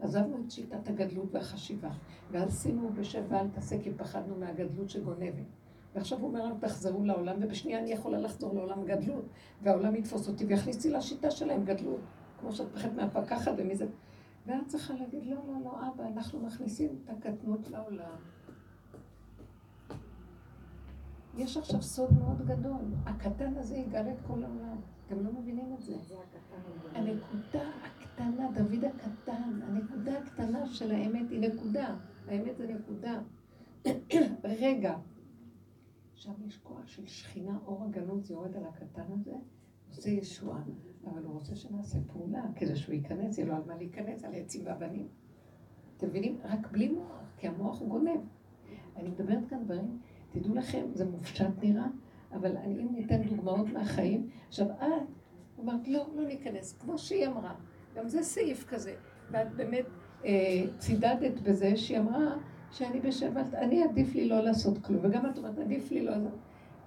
Speaker 1: עזבנו את שיטת הגדלות והחשיבה, ואז שימו בשב ואל תעשה כי פחדנו מהגדלות שגונבת. ועכשיו הוא אומר לנו, תחזרו לעולם, ובשנייה אני יכולה לחזור לעולם גדלות, והעולם יתפוס אותי ויכניס אותי לשיטה שלהם גדלות, כמו שאת פחדת מהפקחת ומזה. ואת צריכה להגיד, לא, לא, לא, אבא, אנחנו מכניסים את הקטנות לעולם. יש עכשיו סוד מאוד גדול. הקטן הזה את כל העולם. אתם לא מבינים את זה. הנקודה הקטנה, דוד הקטן, הנקודה הקטנה של האמת היא נקודה. האמת זה נקודה. רגע. שם יש כוח של שכינה, אור הגלות, יורד על הקטן הזה, עושה ישועה. אבל הוא רוצה שנעשה פעולה, כדי שהוא ייכנס, יהיה לו על מה להיכנס, על עצים ואבנים. אתם מבינים? רק בלי מוח, כי המוח הוא גונב. אני מדברת כאן דברים, תדעו לכם, זה מופשט נראה, אבל אני, אם ניתן דוגמאות מהחיים, עכשיו את אמרת, לא, לא ניכנס, כמו שהיא אמרה, גם זה סעיף כזה, ואת באמת אה, צידדת בזה שהיא אמרה שאני בשבת, אני עדיף לי לא לעשות כלום, וגם את אומרת, עדיף לי לא...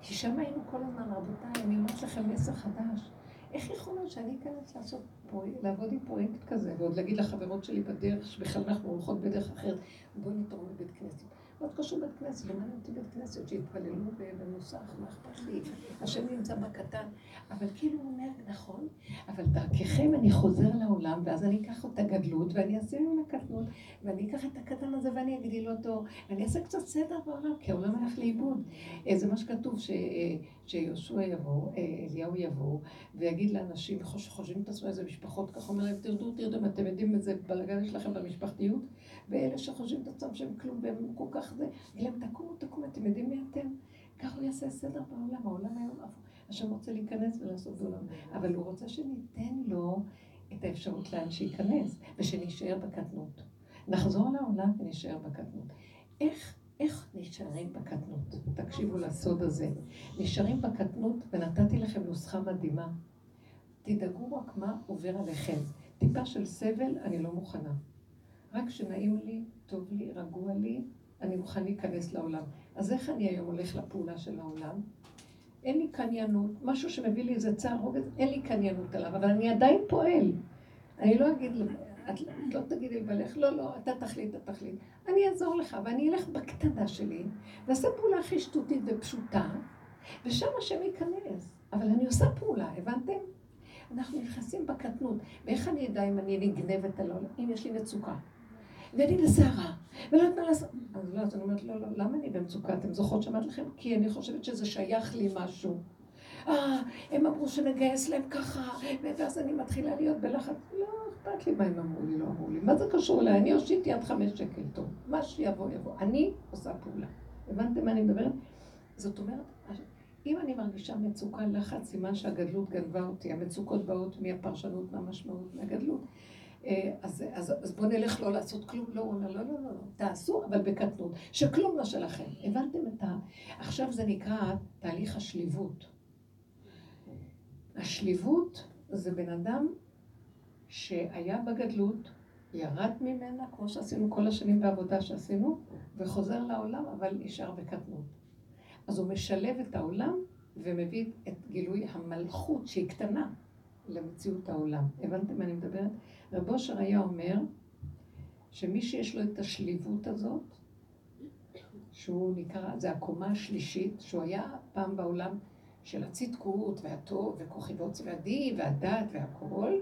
Speaker 1: כי שם היינו כל הזמן, רבותיי, אני אומרת לכם מסר חדש. איך יכול להיות שאני אכנס לעשות פרויקט, לעבוד עם פרויקט כזה, ועוד להגיד לחברות שלי בדרך, שבכלל אנחנו הולכות בדרך אחרת, בואי נתרום לבית כנסת. מאוד קשור בית כנסת, למה אני אותי בית כנסת, שיתפללו במוסך, מה אכפת לי? השם נמצא בקטן. אבל כאילו הוא אומר, נכון, אבל דרככם אני חוזר לעולם, ואז אני אקח את הגדלות, ואני אעשה ממנה קטנות, ואני אקח את הקטן הזה ואני אגדיל אותו, ואני אעשה קצת סדר בעולם, כי העולם הלך לאיבוד. אה, זה מה שכתוב. אה, שיהושע יבוא, אה, אליהו יבוא, ויגיד לאנשים שחושבים את עצמם איזה משפחות, ככה אומר להם, תרדו, תרדו, אתם יודעים איזה בלאגן יש לכם במשפחתיות? ואלה שחושבים את עצמם שהם כלום והם כל כך זה, אלה תקומו, תקומו, אתם יודעים מי אתם? ככה הוא יעשה סדר בעולם, העולם היום, השם רוצה להיכנס ולעשות עולם, אבל הוא רוצה שניתן לו את האפשרות לאן שייכנס, ושנישאר בקטנות. נחזור לעולם ונשאר בקטנות. איך, איך נשארים בקטנות? תקשיבו לסוד הזה. נשארים בקטנות, ונתתי לכם נוסחה מדהימה. תדאגו רק מה עובר עליכם. טיפה של סבל, אני לא מוכנה. רק כשנעים לי, טוב לי, רגוע לי, אני מוכן להיכנס לעולם. אז איך אני היום הולך לפעולה של העולם? אין לי קניינות, משהו שמביא לי איזה צער רוגז, אין לי קניינות עליו, אבל אני עדיין פועל. אני לא אגיד, את לא תגידי לבעלך, לא, לא, אתה תחליט, אתה תחליט. אני אעזור לך, ואני אלך בקטנה שלי, ואעשה פעולה הכי שטותית ופשוטה, ושם השם ייכנס. אבל אני עושה פעולה, הבנתם? אנחנו נכנסים בקטנות. ואיך אני אדע אם אני נגנבת על העולם? אם יש לי מצוקה. ואני בסערה, ולא יודעת מה לעשות. אז לא, אז אני אומרת, לא, לא, למה אני במצוקה? אתם זוכרות שאמרתי לכם? כי אני חושבת שזה שייך לי משהו. אה, הם אמרו שנגייס להם ככה, ואז אני מתחילה להיות בלחץ. לא אכפת לי מה הם אמרו לי, לא אמרו לי. מה זה קשור אליי? אני אושיט יד חמש שקל טוב. מה שיבוא, יבוא. אני עושה פעולה. הבנתם מה אני מדברת? זאת אומרת, אם אני מרגישה מצוקה, לחץ, סימן שהגדלות גנבה אותי. המצוקות באות מהפרשנות, מהמשמעות, מהגדלות. אה, אז, אז, אז בואו נלך לא לעשות כלום. לא, הוא אומר, לא, לא, לא, לא, תעשו, אבל בקטנות, שכלום לא שלכם. הבנתם את ה... עכשיו זה נקרא תהליך השליבות. השליבות זה בן אדם שהיה בגדלות, ירד ממנה, כמו שעשינו כל השנים בעבודה שעשינו, וחוזר לעולם, אבל נשאר בקטנות. אז הוא משלב את העולם ומביא את גילוי המלכות שהיא קטנה למציאות העולם. הבנתם מה אני מדברת? רב אושר היה אומר שמי שיש לו את השליבות הזאת, שהוא נקרא, זה הקומה השלישית, שהוא היה פעם בעולם של הצדקות והטוב וכוחי ועוצם והדי והדת והכל,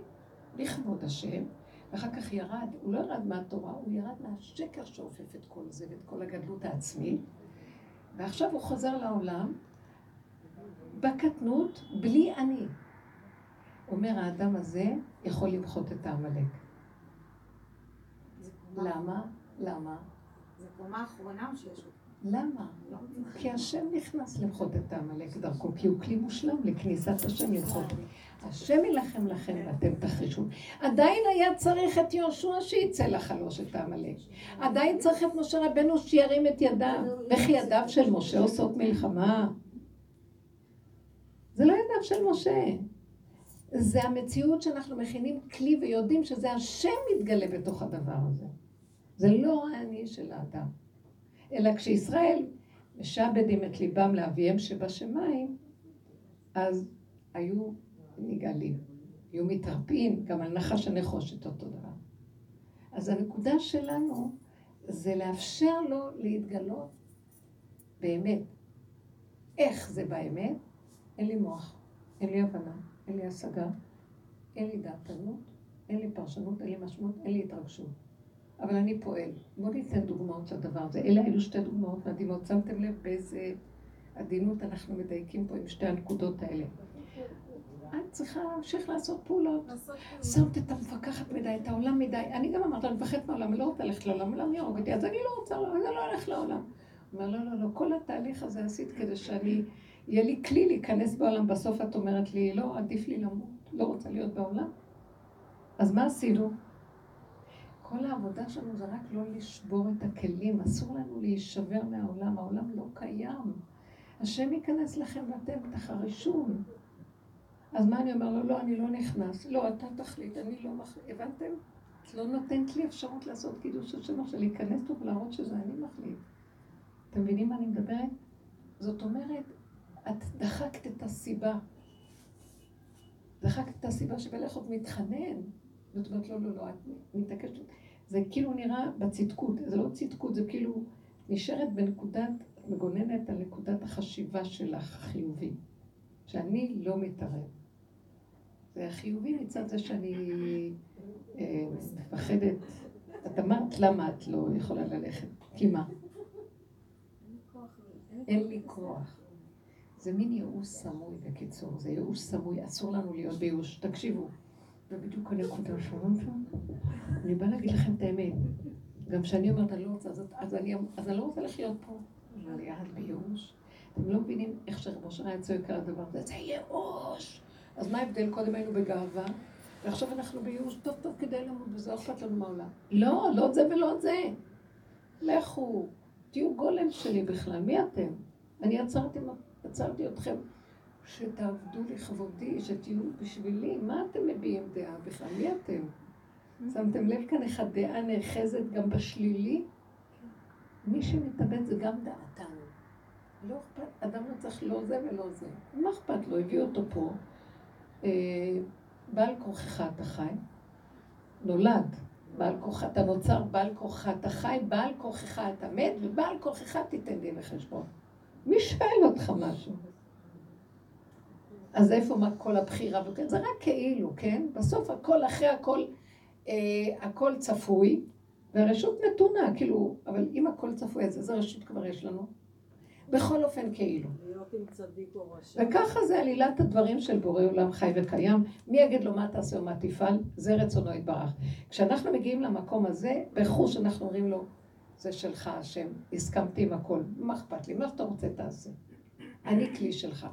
Speaker 1: לכבוד השם, ואחר כך ירד, הוא לא ירד מהתורה, הוא ירד מהשקר שאופף את כל זה ואת כל הגדלות העצמית, ועכשיו הוא חוזר לעולם בקטנות, בלי אני. אומר האדם הזה יכול למחות את העמלק. למה? למה?
Speaker 5: זה קומה אחרונה או שיש?
Speaker 1: למה? כי השם נכנס למחות את העמלק דרכו, כי הוא כלי מושלם לכניסת השם למחות. השם יילחם לכם ואתם תחרישו. עדיין היה צריך את יהושע שיצא לחלוש את העמלק. עדיין צריך את משה רבנו שירים את ידיו. וכי ידיו של משה עושות מלחמה? זה לא ידיו של משה. זה המציאות שאנחנו מכינים כלי ויודעים שזה השם מתגלה בתוך הדבר הזה. זה לא האני של האדם. אלא כשישראל משעבדים את ליבם לאביהם שבשמיים, אז היו נגאלים, היו מתרפאים, גם על נחש הנחושת אותו דבר. אז הנקודה שלנו זה לאפשר לו להתגלות באמת. איך זה באמת? אין לי מוח, אין לי הבנה, אין לי השגה, אין לי דעתנות, אין לי פרשנות, אין לי משמעות, אין לי התרגשות. אבל אני פועל. בואו ניתן דוגמאות לדבר הזה. אלה היו שתי דוגמאות מדהימות. שמתם לב באיזה עדינות אנחנו מדייקים פה עם שתי הנקודות האלה. את צריכה להמשיך לעשות פעולות. שמת את המפקחת מדי, את העולם מדי. אני גם אמרת, אני מפחדת מהעולם, אני לא רוצה ללכת לעולם, העולם יהרוג אותי, אז אני לא רוצה, אני לא הולך לעולם. אומר, לא, לא, לא, כל התהליך הזה עשית כדי שאני, יהיה לי כלי להיכנס בעולם. בסוף את אומרת לי, לא, עדיף לי למות, לא רוצה להיות בעולם. אז מה עשינו? כל העבודה שלנו זה רק לא לשבור את הכלים, אסור לנו להישבר מהעולם, העולם לא קיים. השם ייכנס לכם ואתם תחרישו. אז מה אני אומר לו? לא, אני לא נכנס. לא, אתה תחליט, אני לא מחליט. הבנתם? את לא נותנת לי אפשרות לעשות קידוש השם עכשיו, להיכנס פה ולהראות שזה אני מחליט. אתם מבינים מה אני מדברת? זאת אומרת, את דחקת את הסיבה. דחקת את הסיבה שבלך עוד מתחנן. זאת אומרת, לא, לא, לא, את מתעקשת. זה כאילו נראה בצדקות, זה לא צדקות, זה כאילו נשארת בנקודת, מגוננת על נקודת החשיבה שלך, החיובי, שאני לא מתערב. זה החיובי מצד זה שאני אה, מפחדת. את אמרת למה את לא יכולה ללכת, כי מה? אין לי כוח. זה מין ייאוש סמוי בקיצור, זה ייאוש סמוי, אסור לנו להיות בייאוש. תקשיבו, זה בדיוק הנקודה שם. אני באה להגיד לכם את האמת. גם כשאני אומרת, אני לא רוצה, אז, אז, אני, אז אני לא רוצה לחיות פה. אבל יד בייאוש. אתם לא מבינים איך שרבו שנה היה צועק על הדבר הזה, זה ייאוש. אז מה ההבדל? קודם היינו בגאווה, ועכשיו אנחנו בייאוש טוב טוב כדי למות, וזה לא אכפת לנו מהעולם. לא, לא זה ולא זה. לכו, תהיו גולם שלי בכלל, מי אתם? אני עצרתי, עצרתי אתכם שתעבדו לכבודי, שתהיו בשבילי, מה אתם מביעים דעה בכלל? מי אתם? שמתם לב כאן איך הדעה נאחזת גם בשלילי? מי שמתאבד זה גם דעתנו. לא אכפת, אדם לא צריך לא זה ולא זה. מה אכפת לו? הביאו אותו פה. אה, בעל כוחך אתה חי, נולד. בעל כוחך, אתה נוצר בעל כוחך אתה חי, בעל כוחך אתה מת, ובעל כוחך תיתן דין וחשבון. מי שואל אותך משהו? אז איפה מה כל הבחירה וכן? זה רק כאילו, כן? בסוף הכל, אחרי הכל, אה, הכל צפוי, והרשות נתונה, כאילו, אבל אם הכל צפוי, אז איזה רשות כבר יש לנו? בכל אופן כאילו. וככה זה עלילת הדברים של בורא עולם חי וקיים. מי יגיד לו מה תעשה ומה תפעל? זה רצונו יתברך. כשאנחנו מגיעים למקום הזה, בחוש אנחנו אומרים לו, זה שלך השם, הסכמתי עם הכל, מה אכפת לי? מה שאתה רוצה תעשה. אני כלי שלך.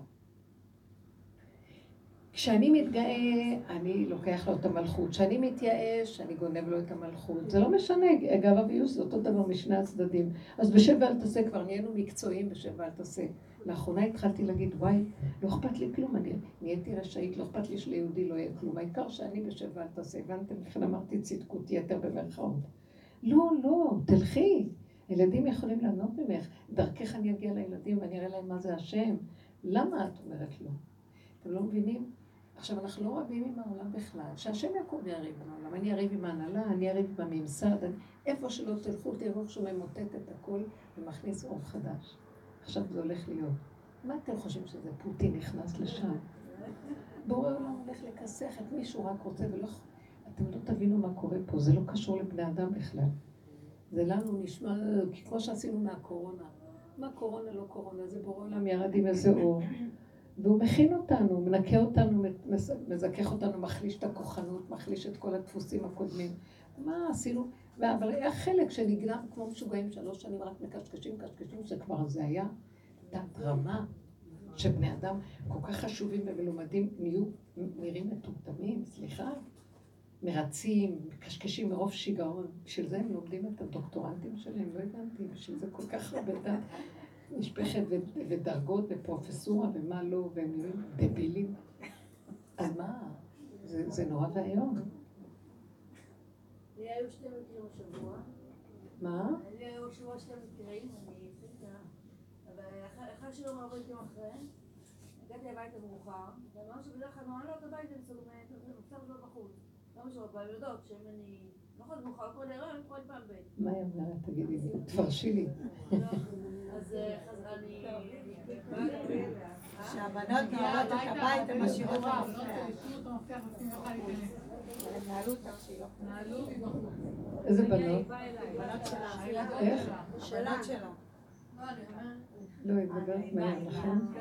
Speaker 1: כשאני מתגאה, אני לוקח לו את המלכות. כשאני מתייאש, אני גונב לו את המלכות. זה לא משנה, גאווה ויוש זה אותו דבר משני הצדדים. אז בשב ואל תעשה, כבר נהיינו מקצועיים בשב ואל תעשה. לאחרונה התחלתי להגיד, וואי, לא אכפת לי כלום, אני נהייתי רשאית, לא אכפת לי שליהודי לא יהיה כלום. העיקר שאני בשב ואל תעשה, הבנתם? לכן אמרתי צדקות יתר במרכאות. לא, לא, תלכי. הילדים יכולים לענות ממך. דרכך אני אגיע לילדים ואני אראה להם מה זה השם. למה את אומרת לא? אתם לא מבינים? עכשיו, אנחנו לא רבים עם העולם בכלל. שהשם יקום ויריב עם העולם. אני אריב עם ההנהלה, אני אריב עם הממסד. אני... איפה שלא תלכו, תראו שהוא ממוטט את הכל ומכניס אור חדש. עכשיו זה הולך להיות. מה אתם חושבים שזה פוטין נכנס לשם? בורא עולם הולך לכסח את מי שהוא רק רוצה ולא... אתם לא תבינו מה קורה פה, זה לא קשור לבני אדם בכלל. זה לנו נשמע, כי כמו שעשינו מהקורונה. מה קורונה, לא קורונה, זה בורא עולם ירד עם איזה אור. והוא מכין אותנו, מנקה אותנו, מזכך אותנו, מחליש את הכוחנות, מחליש את כל הדפוסים הקודמים. מה עשינו? אבל היה חלק שנגנב כמו משוגעים שלוש שנים רק מקשקשים, קשקשים, שכבר זה היה תת רמה, שבני אדם כל כך חשובים ומלומדים נהיו, נראים מטומטמים, סליחה, מרצים, מקשקשים מרוב שיגעון. בשביל זה הם לומדים את הדוקטורנטים שלהם, לא הבנתי, בשביל זה כל כך הרבה דת נשפכת ודרגות ופרופסורה ומה לא, והם נראים דבילים. אז מה? זה, זה נורא ואיום.
Speaker 9: לי היו שתי מקרים השבוע.
Speaker 1: מה?
Speaker 9: לי היו השבוע שתי מקרים, אני הפסיקה. אבל אחד שלא מעבור איתם אחרי, הגעתי הביתה מאוחר, ואמרנו שבדרך כלל הביתה, אני בחוץ. לא משהו, אבל יודעות שאם אני... לא יכולה מאוחר כל הריון, כל פעם ב...
Speaker 1: מה היא אומרת? תגידי לי, תפרשי לי.
Speaker 9: אז אני...
Speaker 5: שהבנות נועלות את הבית, הן משאירות את
Speaker 7: המפתח.
Speaker 1: איזה בנות?
Speaker 5: בנות שלה.
Speaker 1: איך?
Speaker 5: בנות שלה.
Speaker 1: לא, היא מדברת מהר, נכון?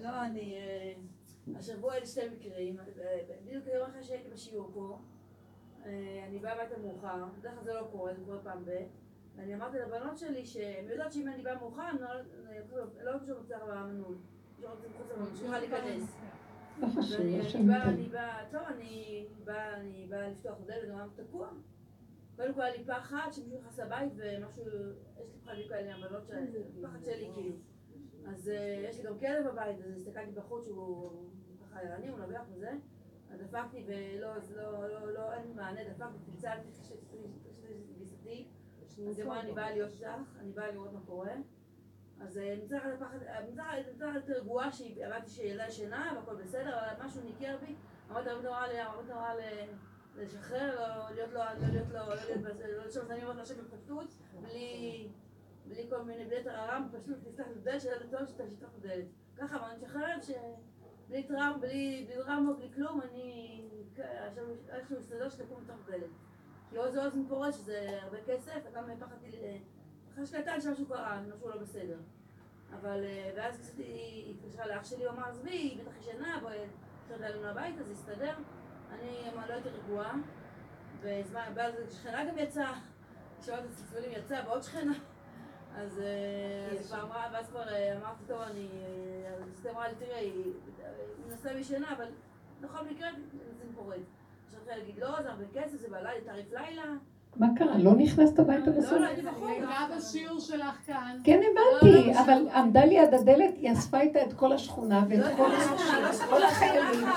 Speaker 9: לא, אני... השבוע היו שתי מקרים, בדיוק היום אחרי שהייתי בשיעור פה, אני באה הביתה מאוחר, בדרך כלל זה לא קורה, זה קורה פעם ב... ואני אמרתי לבנות שלי שהן יודעות שאם אני באה מאוחר, אני לא חושבת שרוצה במנעול, שרוצה מחוץ למנעול, שיוכל להיכנס.
Speaker 1: לא חשוב,
Speaker 9: אני
Speaker 1: השם
Speaker 9: באה. אני באה, טוב, אני באה, אני באה לפתוח דלת, אמרתי, תקוע. קודם כל היה לי פחד שמישהו נכנס לבית ומשהו, יש לי פחדים כאלה מהבנות שלהם, פחד שלי כאילו. אז יש לי גם כלב בבית, אז הסתכלתי בחוץ שהוא ככה ערני, הוא נובח וזה. אז דפקתי ולא, לא, לא, לא, אין מענה, דפקתי, צלצלתי, גיסתי. אז אמרה, אני באה להיות איתך, אני באה לראות מה קורה. אז אחד יותר רגועה, שהבנתי שילדה ישנה והכל בסדר, אבל משהו ניכר בי. אמרתי, אמרתי נורא אמרתי נורא לשחרר, לא להיות לו, לא להיות לו, לא להיות לא לשאול, אני אומרת לשם בפשטות, בלי, בלי כל מיני, בלי טררם, פשוט תפתח את הדלת של הדלתון, שתפתח את הדלת. ככה, אבל אני משחררת שבלי טראם, בלי דרמה, בלי כלום, אני, איכשהו מסתדר שתקום לתוך דלת. כי עוז עוז מפורש, שזה הרבה כסף, וגם פחדתי, חשבתי קטן שמשהו קרה, משהו לא בסדר. אבל, ואז היא התקשרה לאח שלי, הוא אמר, עזבי, היא בטח ישנה, בואי, אפשר לעלות מהבית, אז הסתדר. אני לא יותר רגועה, ואז שכנה גם יצאה, את הצלצולים יצאה, ועוד שכנה. אז כבר אמרה, ואז כבר אמרתי, טוב, אני... אז היא אמרה לי, תראה, היא מנסה וישנה, אבל בכל מקרה זה פורט. עכשיו התחילה להגיד, לא, זה הרבה כסף, זה בלילה, תעריף לילה.
Speaker 1: מה קרה? לא נכנסת הביתה בסוף?
Speaker 9: לא, לא, הייתי בחוץ.
Speaker 7: היא הייתה בשיעור שלך כאן.
Speaker 1: כן, הבנתי, אבל עמדה ליד הדלת, היא אספה איתה את כל השכונה ואת כל האנשים, את כל החיילים,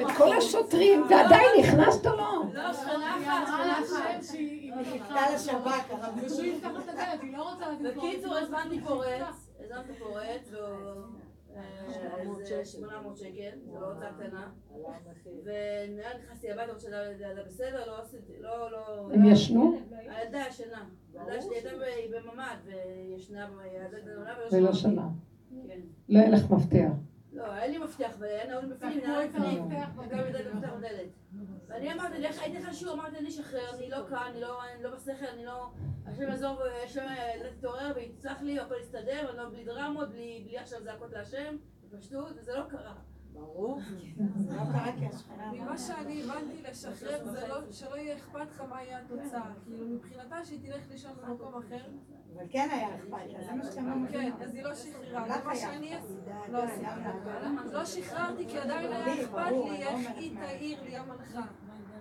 Speaker 1: את כל השוטרים, ועדיין נכנסת או לא?
Speaker 9: לא, שכנה
Speaker 7: היא
Speaker 9: אחת, שכנה אחת.
Speaker 7: שהיא
Speaker 5: חיכתה לשב"כ.
Speaker 7: ושהוא יפתח את הדלת, היא לא רוצה להגיד
Speaker 9: בקיצור, הזמנתי פורץ, הזמנתי פורץ, אה, 800 שקל, זו לא הוצאה קטנה. ונראה נכנסתי הביתה, עוד שהילדה בסדר, לא עשיתי, לא, לא...
Speaker 1: הם ישנו?
Speaker 9: הילדה ישנה. הילדה שלי הייתה בממ"ד, וישנה, הילדה גדולה
Speaker 1: ולא שנה.
Speaker 9: כן.
Speaker 1: לא היה לך מפתח.
Speaker 9: לא, היה לי מפתח, והיה נעול בפנים, נעול בפנים. ואני אמרתי, לך, הייתי לך שיעור, אמרתי, אני אשחרר, אני לא כאן, אני לא, אני לא בשכל, אני לא... השם יעזור, השם תתעורר ויצלח לי, הכל יסתדר, אני לא בלי דרמות, בלי עכשיו זעקות להשם, בפשטות, וזה לא קרה.
Speaker 5: ברור. לא.
Speaker 8: ממה שאני הבנתי לשחרר זה לא, שלא יהיה אכפת לך מה יהיה התוצאה. כאילו מבחינתה שהיא תלך לישון במקום אחר.
Speaker 5: אבל כן היה אכפת לה, זה מה שאתם לא
Speaker 8: כן. אז היא לא שחררה.
Speaker 5: לך
Speaker 8: זה מה שאני
Speaker 5: אכפת.
Speaker 8: לא עשיתי. לא שחררתי כי עדיין היה אכפת לי איך היא תעיר לי המלכה.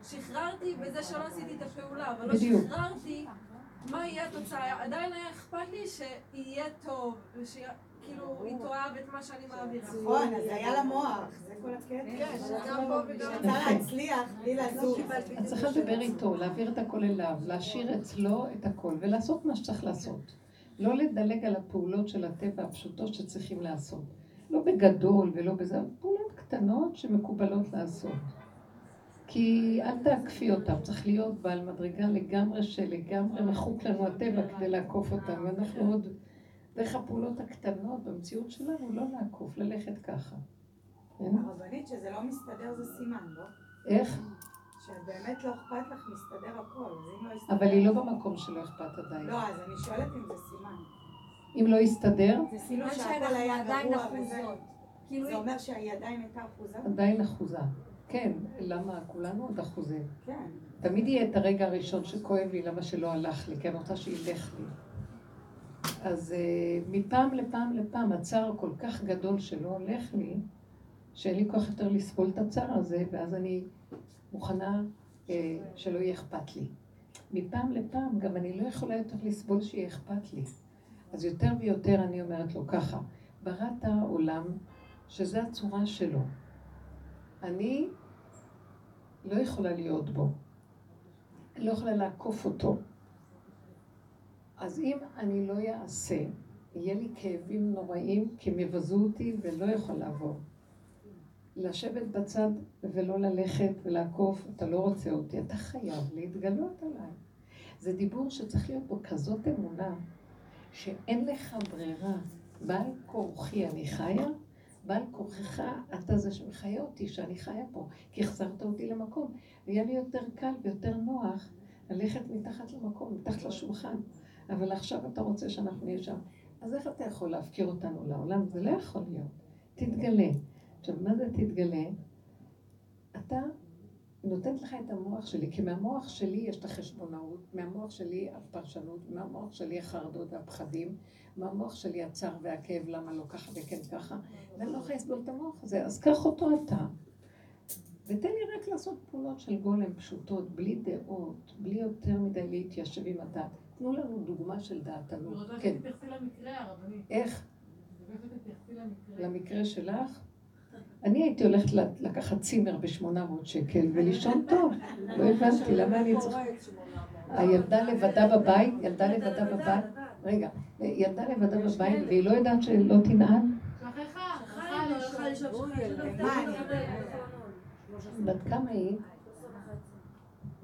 Speaker 8: שחררתי בזה שלא עשיתי את הפעולה, אבל לא. שחררתי מה יהיה התוצאה, עדיין היה אכפת לי שיהיה טוב, היא תאהב את מה שאני מעבירה.
Speaker 5: נכון, אז זה היה לה מוח, זה כל הקטע.
Speaker 8: כן, גם פה וגם
Speaker 5: רצה להצליח בלי לזוז.
Speaker 1: את צריכה לדבר איתו, להעביר את הכל אליו, להשאיר אצלו את הכל, ולעשות מה שצריך לעשות. לא לדלג על הפעולות של הטבע הפשוטות שצריכים לעשות. לא בגדול ולא בזה, פעולות קטנות שמקובלות לעשות. כי אל תעקפי אותם, צריך להיות בעל מדרגה לגמרי שלגמרי מחוק לנו הטבע כדי לעקוף אותם, ואנחנו עוד, דרך הפעולות הקטנות במציאות שלנו, לא לעקוף, ללכת ככה.
Speaker 5: הרבנית, שזה לא מסתדר זה סימן, לא?
Speaker 1: איך?
Speaker 5: שבאמת לא אכפת לך, מסתדר הכל, אז אם לא.
Speaker 1: אבל היא לא במקום שלא אכפת עדיין.
Speaker 5: לא, אז אני שואלת אם זה סימן.
Speaker 1: אם לא יסתדר,
Speaker 5: זה סימן
Speaker 3: מה
Speaker 5: שהכל היה גרוע וזה...
Speaker 3: כאילו,
Speaker 5: זה אומר שהיא עדיין הייתה אחוזה?
Speaker 1: עדיין אחוזה. כן, למה? כולנו עוד אחוזים.
Speaker 5: כן.
Speaker 1: תמיד יהיה את הרגע הראשון שכואב לי למה שלא הלך לי, כי אני רוצה שילך לי. אז uh, מפעם לפעם לפעם הצער כל כך גדול שלא הולך לי, שאין לי כוח יותר לסבול את הצער הזה, ואז אני מוכנה uh, שלא יהיה אכפת לי. מפעם לפעם גם אני לא יכולה יותר לסבול שיהיה אכפת לי. אז יותר ויותר אני אומרת לו ככה, בראת העולם שזה הצורה שלו. אני לא יכולה להיות בו. אני לא יכולה לעקוף אותו. אז אם אני לא אעשה, יהיה לי כאבים נוראים, כי הם יבזו אותי ולא יכול לעבור. לשבת בצד ולא ללכת ולעקוף, אתה לא רוצה אותי, אתה חייב להתגלות עליי. זה דיבור שצריך להיות בו כזאת אמונה, שאין לך ברירה. בעל כורחי אני חיה, בעל כורחך אתה זה שמחיה אותי, שאני חיה פה, כי החזרת אותי למקום. ויהיה לי יותר קל ויותר נוח ללכת מתחת למקום, מתחת לשולחן. אבל עכשיו אתה רוצה שאנחנו נהיה שם. אז איך אתה יכול להפקיר אותנו לעולם? זה לא יכול להיות. תתגלה. עכשיו, מה זה תתגלה? אתה נותנת לך את המוח שלי, כי מהמוח שלי יש את החשבונאות, מהמוח שלי הפרשנות, מהמוח שלי החרדות והפחדים, מהמוח שלי הצער והכאב, למה לא ככה וכן ככה, ואני לא יכולה לסבול את המוח הזה, אז קח אותו אתה. ותן לי רק לעשות פעולות של גולם פשוטות, בלי דעות, בלי יותר מדי להתיישב עם הדת. תנו לנו דוגמה של דעתנו.
Speaker 7: אני רוצה
Speaker 1: כן.
Speaker 7: שתתייחסי למקרה, הרבנית.
Speaker 1: איך?
Speaker 7: אני רוצה שתתייחסי למקרה.
Speaker 1: למקרה שלך? אני הייתי הולכת לקחת צימר ב-800 שקל ולישון טוב. לא הבנתי, למה אני צריכה... הילדה לבדה בבית, ילדה לבדה בבית, רגע, ילדה לבדה בבית והיא לא יודעת שלא
Speaker 9: חי, לא
Speaker 1: בת כמה היא?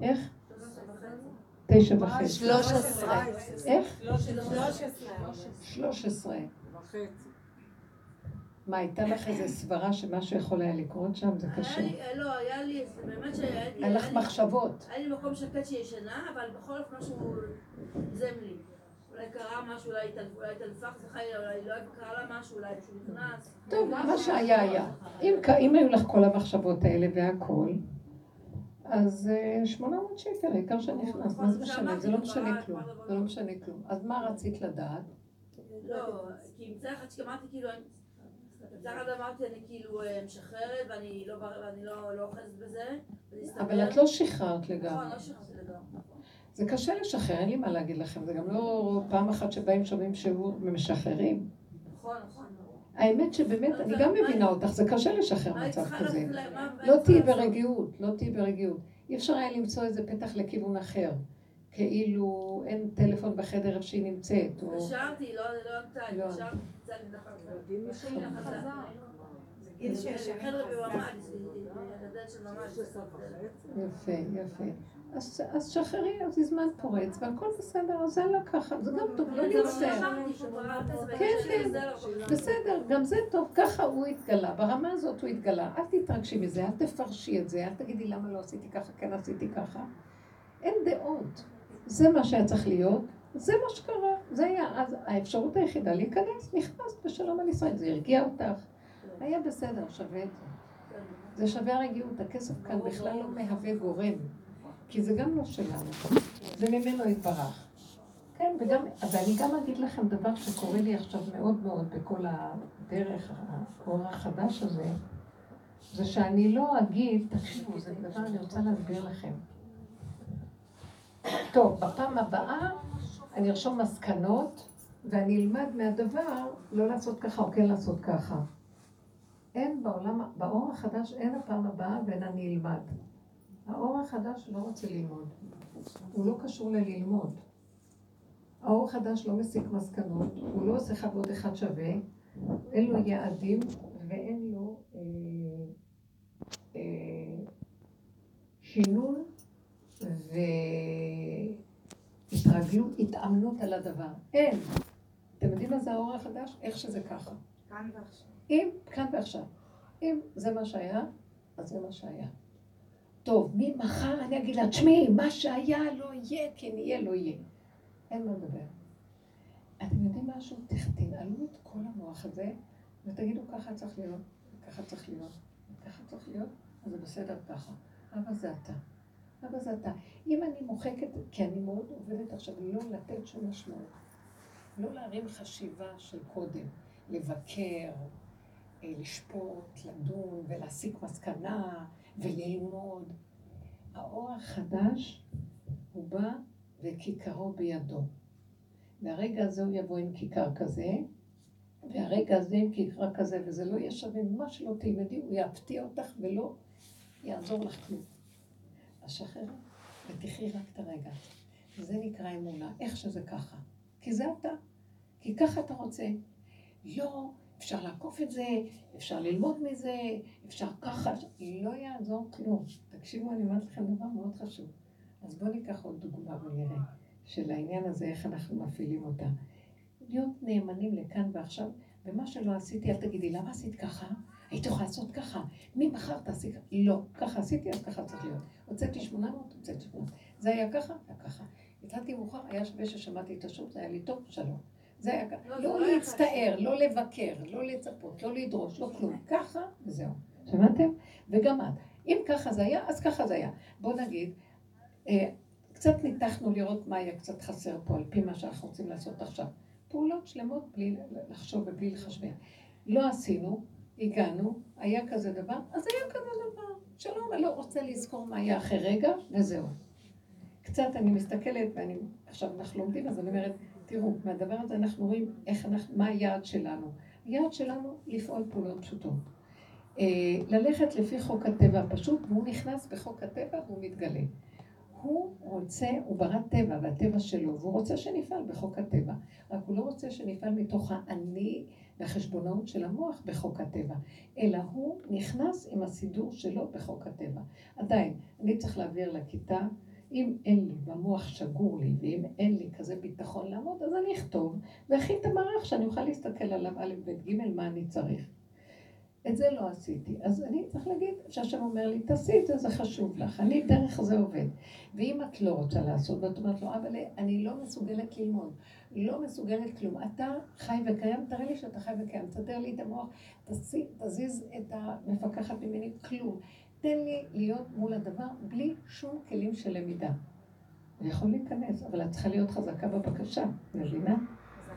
Speaker 1: איך? תשע וחצי.
Speaker 4: שלוש עשרה.
Speaker 1: איך?
Speaker 5: שלוש עשרה.
Speaker 1: שלוש עשרה. מה, הייתה לך איזו סברה שמשהו יכול היה לקרות שם? זה קשה.
Speaker 9: לי- לא, היה לי, באמת שהיה לי...
Speaker 1: היה לך מחשבות.
Speaker 9: היה לי מקום שקט שישנה, אבל בכל אופן משהו זם לי. אולי קרה משהו, אולי אולי התעלפה, סליחה, אולי לא קרה לה משהו, אולי מישהו נכנס.
Speaker 1: טוב, מה שהיה היה. אם היו לך כל המחשבות האלה והכל, אז אה, 800 שקל, העיקר שנכנס, מה זה משנה? זה לא משנה כלום. זה לא משנה כלום. אז מה רצית לדעת?
Speaker 9: לא, כי מצד אחד שאמרתי כאילו, מצד אחד אמרתי אני כאילו אה, משחררת ואני לא לא לא אוחזת בזה.
Speaker 1: אבל את לא שחררת
Speaker 9: נכון,
Speaker 1: לגמרי.
Speaker 9: לא שחררתי לגמרי.
Speaker 1: זה קשה לשחרר, אין לי מה להגיד לכם. זה גם לא פעם אחת שבאים שומעים שהוא משחררים.
Speaker 9: נכון, נכון.
Speaker 1: האמת שבאמת, אני גם מבינה אותך, זה קשה לשחרר מצב כזה. לא תהיי? ברגיעות, לא תהיי ברגיעות. אי אפשר היה למצוא איזה פתח לכיוון אחר. כאילו אין טלפון בחדר איפה שהיא נמצאת.
Speaker 9: התקשרתי, לא לא ענתה,
Speaker 1: לא. יפה, יפה. אז, אז שחררי, אז הזמן פורץ, והכל בסדר, אז זה לא ככה, זה גם טוב, לא להצטער. כן, כן. בסדר, גם זה טוב, ככה הוא התגלה, ברמה הזאת הוא התגלה. אל תתרגשי מזה, אל תפרשי את זה, אל תגידי למה לא עשיתי ככה, כן עשיתי ככה. אין דעות. זה מה שהיה צריך להיות, זה מה שקרה. זה היה אז האפשרות היחידה להיכנס, נכנסת בשלום על ישראל. זה הרגיע אותך. היה בסדר, שווה את זה. זה שווה הרגיעות, הכסף כאן בכלל לא מהווה גורם, כי זה גם לא שלנו, זה ממנו יתברך. כן, וגם, ואני גם אגיד לכם דבר שקורה לי עכשיו מאוד מאוד בכל הדרך, האור החדש הזה, זה שאני לא אגיד, תקשיבו, זה דבר, אני רוצה להסביר לכם. טוב, בפעם הבאה אני ארשום מסקנות, ואני אלמד מהדבר לא לעשות ככה או כן לעשות ככה. אין בעולם, באור החדש אין הפעם הבאה ואין אני אלמד. האור החדש לא רוצה ללמוד. הוא לא קשור לללמוד. האור החדש לא מסיק מסקנות, הוא לא עושה אחד ועוד אחד שווה, אין לו יעדים ואין לו אה, אה, שינון והתרגלות, התאמנות על הדבר. אין. אתם יודעים מה זה האור החדש? איך שזה ככה.
Speaker 5: כאן ועכשיו.
Speaker 1: אם, כאן ועכשיו. אם זה מה שהיה, אז זה מה שהיה. טוב, ממחר אני אגיד לה, תשמעי, מה שהיה לא יהיה, כי נהיה לא יהיה. אין מה לדבר. אתם יודעים משהו? תנעלו את כל המוח הזה ותגידו ככה צריך להיות, ככה צריך להיות, ככה צריך להיות, אז זה בסדר ככה. אבא זה אתה. אבא זה אתה. אם אני מוחקת, כי אני מאוד עובדת עכשיו, לא לתת שום משמעות. לא להרים חשיבה של קודם, לבקר, לשפוט, לדון ולהסיק מסקנה וללמוד. האור החדש הוא בא וכיכרו בידו. והרגע הזה הוא יבוא עם כיכר כזה, והרגע הזה עם כיכר כזה, וזה לא יהיה שווה, מה שלא תלמדי, הוא יפתיע אותך ולא יעזור לך כלום. אז שחררי ותחי רק את הרגע. זה נקרא אמונה, איך שזה ככה. כי זה אתה. כי ככה אתה רוצה. לא, אפשר לעקוף את זה, אפשר ללמוד מזה, אפשר ככה, לא יעזור כלום. תקשיבו, אני אומרת לכם דבר מאוד חשוב. אז בואו ניקח עוד דוגמה ונראה של העניין הזה, איך אנחנו מפעילים אותה. להיות נאמנים לכאן ועכשיו, ומה שלא עשיתי, אל תגידי, למה עשית ככה? היית יכולה לעשות ככה. ממחר תעשי ככה. לא, ככה עשיתי, אז ככה צריך להיות. הוצאתי 800, הוצאתי 800. זה היה ככה, היה ככה. התחלתי מאוחר, היה שווה ששמעתי את השוק, זה היה לי טוב, שלום. זה היה ככה.
Speaker 8: לא,
Speaker 1: לא
Speaker 8: לא
Speaker 1: להצטער, לא לבקר, לא לצפות, לא לדרוש, לא כלום. ככה, וזהו. שמעתם? וגם את. אם ככה זה היה, אז ככה זה היה. בואו נגיד, אה, קצת ניתחנו לראות מה היה קצת חסר פה, על פי מה שאנחנו רוצים לעשות עכשיו. פעולות שלמות בלי לחשוב ובלי לחשבן. לא עשינו, הגענו, היה כזה דבר, אז היה כזה דבר. שלום, אני לא רוצה לזכור מה היה אחרי רגע, וזהו. קצת אני מסתכלת, ואני, עכשיו אנחנו לומדים, אז אני אומרת, תראו, מהדבר הזה אנחנו רואים איך אנחנו, מה היעד שלנו. היעד שלנו לפעול פעולות פשוטות. אה, ללכת לפי חוק הטבע הפשוט, והוא נכנס בחוק הטבע והוא מתגלה. הוא רוצה, הוא ברא טבע והטבע שלו, והוא רוצה שנפעל בחוק הטבע. רק הוא לא רוצה שנפעל מתוך האני והחשבונאות של המוח בחוק הטבע, אלא הוא נכנס עם הסידור שלו בחוק הטבע. עדיין, אני צריך להעביר לכיתה, אם אין לי, והמוח שגור לי, ואם אין לי כזה ביטחון לעמוד, אז אני אכתוב, ואכין את המערך שאני אוכל להסתכל עליו א', ב', ג', מה אני צריך. את זה לא עשיתי. אז אני צריך להגיד שהשם אומר לי, תעשי את זה, זה חשוב לך. אני דרך זה עובד. ואם את לא רוצה לעשות, ואת אומרת לו, אבל אני לא מסוגלת ללמוד, לא מסוגלת כלום. אתה חי וקיים, תראה לי שאתה חי וקיים, תסדר לי את המוח, תזיז את המפקחת ממני, כלום. תן לי להיות מול הדבר בלי שום כלים של למידה. זה יכול להיכנס, אבל את צריכה להיות חזקה בבקשה, מבינה?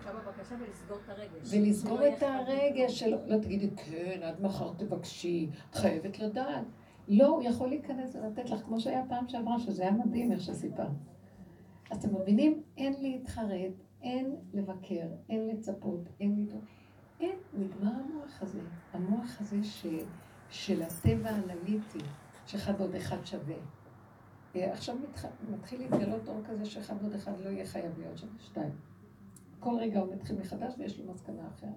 Speaker 3: בבקשה ולסגור את הרגש.
Speaker 1: ולסגור
Speaker 3: שלא
Speaker 1: את הרגש שלו, לא תגידי, כן, עד מחר תבקשי, את חייבת לדעת. לא, הוא יכול להיכנס ולתת לך, כמו שהיה פעם שעברה, שזה היה מדהים איך שסיפרת. אז אתם מבינים? אין להתחרט, אין לבקר, אין לצפות, אין לדרוש. אין, נגמר המוח הזה. המוח הזה ש, של הטבע האנליטי, שאחד ועוד אחד שווה. אה, עכשיו מתח... מתחיל להתגלות אור כזה שאחד ועוד אחד לא יהיה חייב להיות שם, שתיים. כל רגע הוא מתחיל מחדש ויש לו מסקנה אחרת.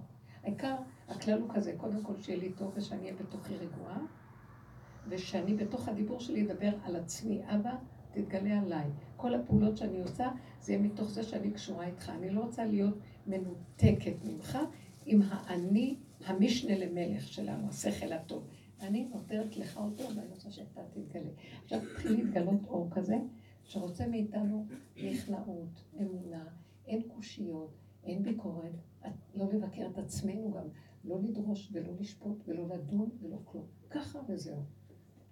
Speaker 1: העיקר, הכלל הוא כזה, קודם כל שיהיה לי טוב ושאני אהיה בתוכי רגועה, ושאני בתוך הדיבור שלי אדבר על עצמי. אבא, תתגלה עליי. כל הפעולות שאני עושה, זה יהיה מתוך זה שאני קשורה איתך. אני לא רוצה להיות מנותקת ממך עם האני, המשנה למלך שלנו, השכל הטוב. אני נותנת לך אותו, ואני רוצה שאתה תתגלה. עכשיו תתחיל להתגלות אור כזה, שרוצה מאיתנו נכנעות, אמונה, אין קושיות, אין ביקורת, לא לבקר את עצמנו גם, לא לדרוש ולא לשפוט ולא לדון ולא כלום. ככה וזהו.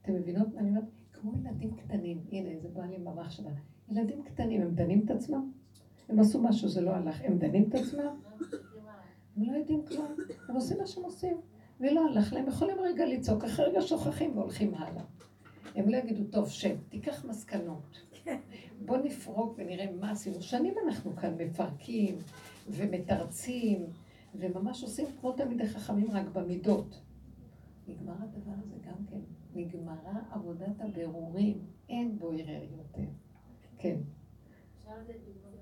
Speaker 1: אתם מבינות מה אני אומרת? כמו ילדים קטנים, הנה זה בא לי במחשבה. ילדים קטנים, הם דנים את עצמם? הם עשו משהו, זה לא הלך, הם דנים את עצמם? הם לא יודעים כלום, הם עושים מה שהם עושים. ולא הלך להם, יכולים רגע לצעוק, אחרי רגע שוכחים והולכים הלאה. הם לא יגידו, טוב, שב, תיקח מסקנות. בוא נפרוק ונראה מה עשינו. שנים אנחנו כאן מפרקים ומתרצים, וממש עושים כמו תלמידי חכמים רק במידות. נגמר הדבר הזה גם כן. נגמרה עבודת הבירורים, אין בו ערער יותר. כן.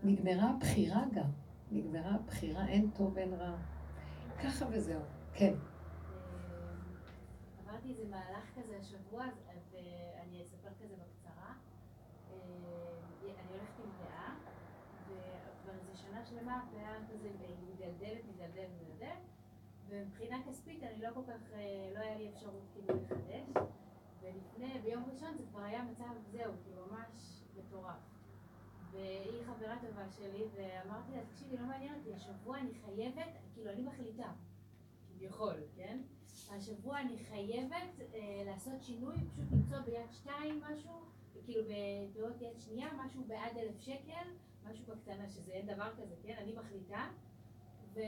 Speaker 1: נגמרה הבחירה גם. נגמרה הבחירה, אין טוב, אין רע. ככה וזהו. כן.
Speaker 10: עברתי איזה מהלך כזה השבוע, ואני אספר כזה בקצרה. אני הולכת עם פאה, וכבר איזה שנה שלמה הפאה כזה מדלדלת, מדלדלת, מדלדלת, ומבחינה כספית אני לא כל כך, לא היה לי אפשרות כאילו לחדש, ולפני, ביום ראשון זה כבר היה מצב, זהו, כאילו ממש מטורף. והיא חברה טובה שלי, ואמרתי לה, תקשיבי, לא מעניין אותי, השבוע אני חייבת, כאילו אני מחליטה, כביכול, כן? השבוע אני חייבת אה, לעשות שינוי, פשוט למצוא ביד שתיים משהו, כאילו בתיאוריות יד שנייה, משהו בעד אלף שקל, משהו בקטנה, שזה אין דבר כזה, כן? אני מחליטה. ו,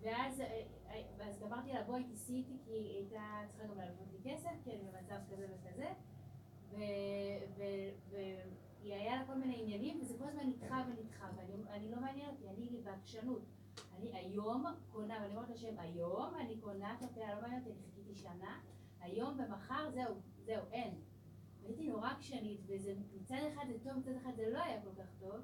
Speaker 10: ואז, אה, אה, ואז אמרתי לה, בואי תיסעי איתי, כי היא הייתה צריכה גם להלוות לי כסף, כי אני במצב כזה וכזה. ו, ו, ו, היא היה לה כל מיני עניינים, וזה כל הזמן נדחה ונדחה, ואני לא מעניין אותי, אני בעקשנות. אני היום קונה, ואני אומרת לשם, היום אני קונה את הפאה, לא מעניין אותי, אני חיכיתי שנה, היום ומחר, זהו, זהו, אין. הייתי נורא עקשנית, וזה מצד אחד זה טוב, מצד אחד זה לא היה כל כך טוב,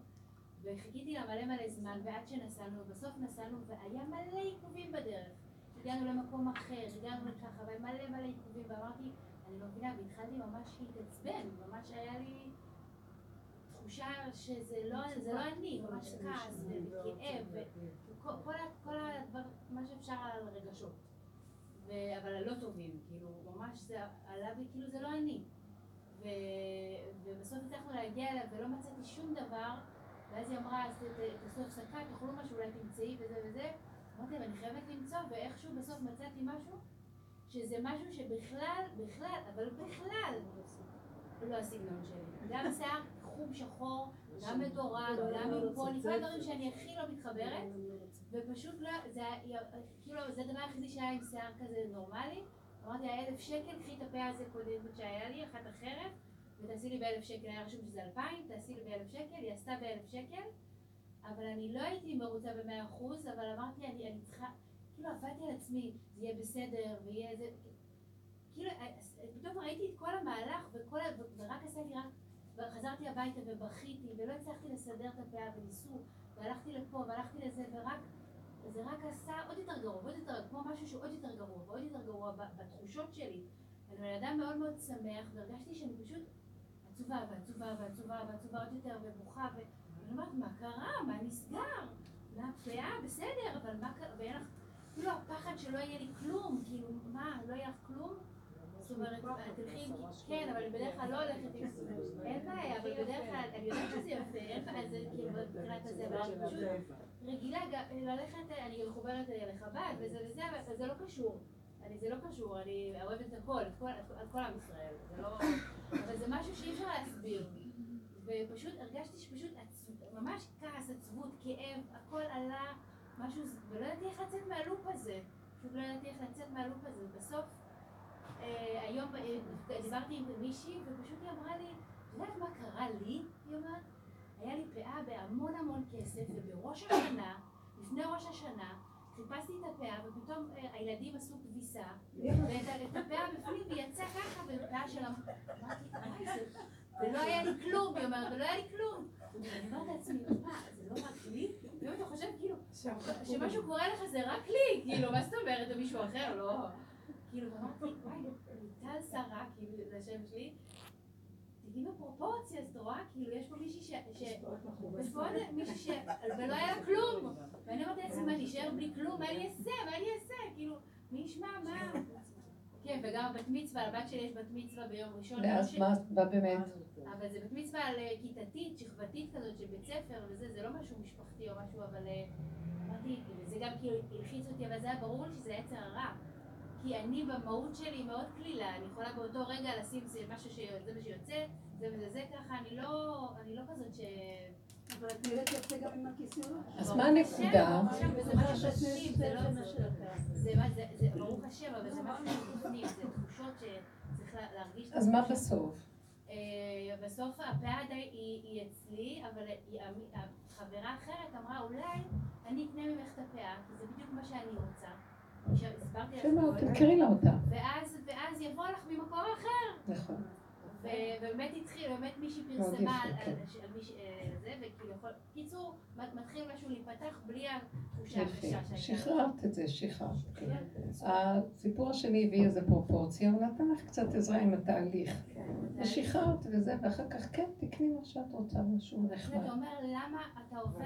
Speaker 10: וחיכיתי לה מלא מלא זמן, ועד שנסענו, ובסוף נסענו, והיה מלא עיכובים בדרך. הגענו למקום אחר, הגענו לככה, ומלא מלא עיכובים, ואמרתי, אני לא מבינה, והתחלתי ממש להתעצבן, ממש היה לי... תחושה שזה לא, לא אני, ממש כעס וכאב וכל הדבר, מה שאפשר על רגשות. אבל הלא טובים, כאילו, ממש זה עלה בי, כאילו זה לא אני. ובסוף הצלחנו להגיע אליו ולא מצאתי שום דבר, ואז היא אמרה, אז תעשו הפסקה, תאכלו משהו, אולי תמצאי וזה וזה. אמרתי, אבל אני חייבת למצוא, ואיכשהו בסוף מצאתי משהו, שזה משהו שבכלל, בכלל, אבל בכלל, לא הסגנון שלי. גם שיער חום שחור, גם מדורג, גם עם פוני, כל הדברים שאני הכי לא מתחברת, ופשוט לא, זה כאילו, זה הדבר היחידי שהיה עם שיער כזה נורמלי. אמרתי לה, אלף שקל, קחי את הפה הזה קודמת שהיה לי, אחת אחרת, ותעשי לי באלף שקל, היה רשום שזה אלפיים, תעשי לי באלף שקל, היא עשתה באלף שקל, אבל אני לא הייתי מרוצה במאה אחוז, אבל אמרתי, אני, אני צריכה, כאילו עבדתי על עצמי, זה יהיה בסדר, ויהיה איזה, כאילו, פתאום ראיתי את כל המהלך, וכל, ורק עשיתי רק וחזרתי הביתה ובכיתי, ולא הצלחתי לסדר את הפאה, וניסו, והלכתי לפה, והלכתי לזה, ורק, זה רק עשה עוד יותר גרוע, עוד יותר, כמו משהו שהוא עוד יותר גרוע, ועוד יותר גרוע בתחושות שלי. אני בן אדם מאוד מאוד שמח, והרגשתי שאני פשוט עצובה, ועצובה, ועצובה, ועצובה עוד יותר, ובוכה, ואני אומרת, מה קרה? מה נסגר? והפאה, בסדר, אבל מה קרה? ואין לך, כאילו הפחד שלא יהיה לי כלום, כאילו, מה, לא יהיה לך כלום? זאת אומרת, תלכי, כן, אבל בדרך כלל לא הולכת עם... אין בעיה, אבל בדרך כלל, אני יודעת שזה יפה, זה כאילו מבחינת הזה, אבל אני פשוט רגילה ללכת, אני מחוברת לחב"ד וזה וזה, אבל זה לא קשור. אני, זה לא קשור, אני אוהבת את הכל, את כל, את כל עם ישראל, זה לא... אבל זה משהו שאי אפשר להסביר. ופשוט הרגשתי שפשוט ממש כעס, עצבות, כאב, הכל עלה, משהו, ולא ידעתי איך לצאת מהלופ הזה. פשוט לא ידעתי איך לצאת מהלופ הזה. בסוף היום דיברתי עם מישהי ופשוט היא אמרה לי, את יודעת מה קרה לי? היא אומרת, היה לי פאה בהמון המון כסף ובראש השנה, לפני ראש השנה, חיפשתי את הפאה ופתאום הילדים עשו כביסה ואת הפאה בפנים והיא יצאה ככה ופאה של אמרתי, ולא היה לי כלום, היא אומרת, ולא היה לי כלום. אני אומרת לעצמי, מה, זה לא רק לי? ואם אתה חושב כאילו, שמשהו קורה לך זה רק לי, כאילו, מה זאת אומרת, או מישהו אחר, לא... כאילו, אמרתי, וואי, ליטל שרה, כאילו, זה השם שלי, תגידי בפרופורציה, אז את רואה, כאילו, יש פה מישהי ש... בפועל מישהי ש... ולא היה לה כלום. ואני אומרת לעצמי, מה, נשאר בלי כלום? מה אני אעשה? מה אני אעשה? כאילו, מי ישמע, מה? כן, וגם בת מצווה, לבת שלי יש בת מצווה ביום ראשון.
Speaker 1: ואז מה, מה באמת?
Speaker 10: אבל זה בת מצווה על כיתתית, שכבתית כזאת של בית ספר וזה, זה לא משהו משפחתי או משהו, אבל אמרתי, וזה גם כאילו הלחיץ אותי, אבל זה היה ברור לי שזה יצר הרע. כי אני במהות שלי מאוד קלילה, אני יכולה באותו רגע לשים זה משהו שזה מה שיוצא, זה וזה זה ככה, אני לא, אני לא כזאת ש...
Speaker 6: אבל את נראית יפה גם עם הכיסאות.
Speaker 1: אז מה הנקודה?
Speaker 10: זה ברוך השם, אבל זה משהו מבפנים, זה תחושות שצריך להרגיש...
Speaker 1: אז מה בסוף?
Speaker 10: אה, בסוף הפאה די היא אצלי, אבל חברה אחרת אמרה, אולי אני אקנה ממך את הפאה, כי זה בדיוק מה שאני רוצה. שהסברתי
Speaker 1: יפה
Speaker 10: לך
Speaker 1: מאוד,
Speaker 10: קודם.
Speaker 1: תמכרי לה אותה.
Speaker 10: ואז, ואז יבוא לך ממקום אחר.
Speaker 1: נכון.
Speaker 10: ובאמת התחיל, באמת מישהי
Speaker 1: מאוד
Speaker 10: פרסמה על,
Speaker 1: כן.
Speaker 10: על, מישהי, אה, זה, וכאילו קיצור, מת- מתחיל משהו להיפתח בלי התחושה הקשה. שהייתה.
Speaker 1: שחררת את זה, שחררת.
Speaker 10: כן.
Speaker 1: הסיפור השני הביא איזה פרופורציה, הוא נתן לך קצת עזרה עם התהליך. ושחררת וזה, ואחר כך כן, תקני מה שאת רוצה, משהו נחמד.
Speaker 10: אתה אומר, למה אתה עובר.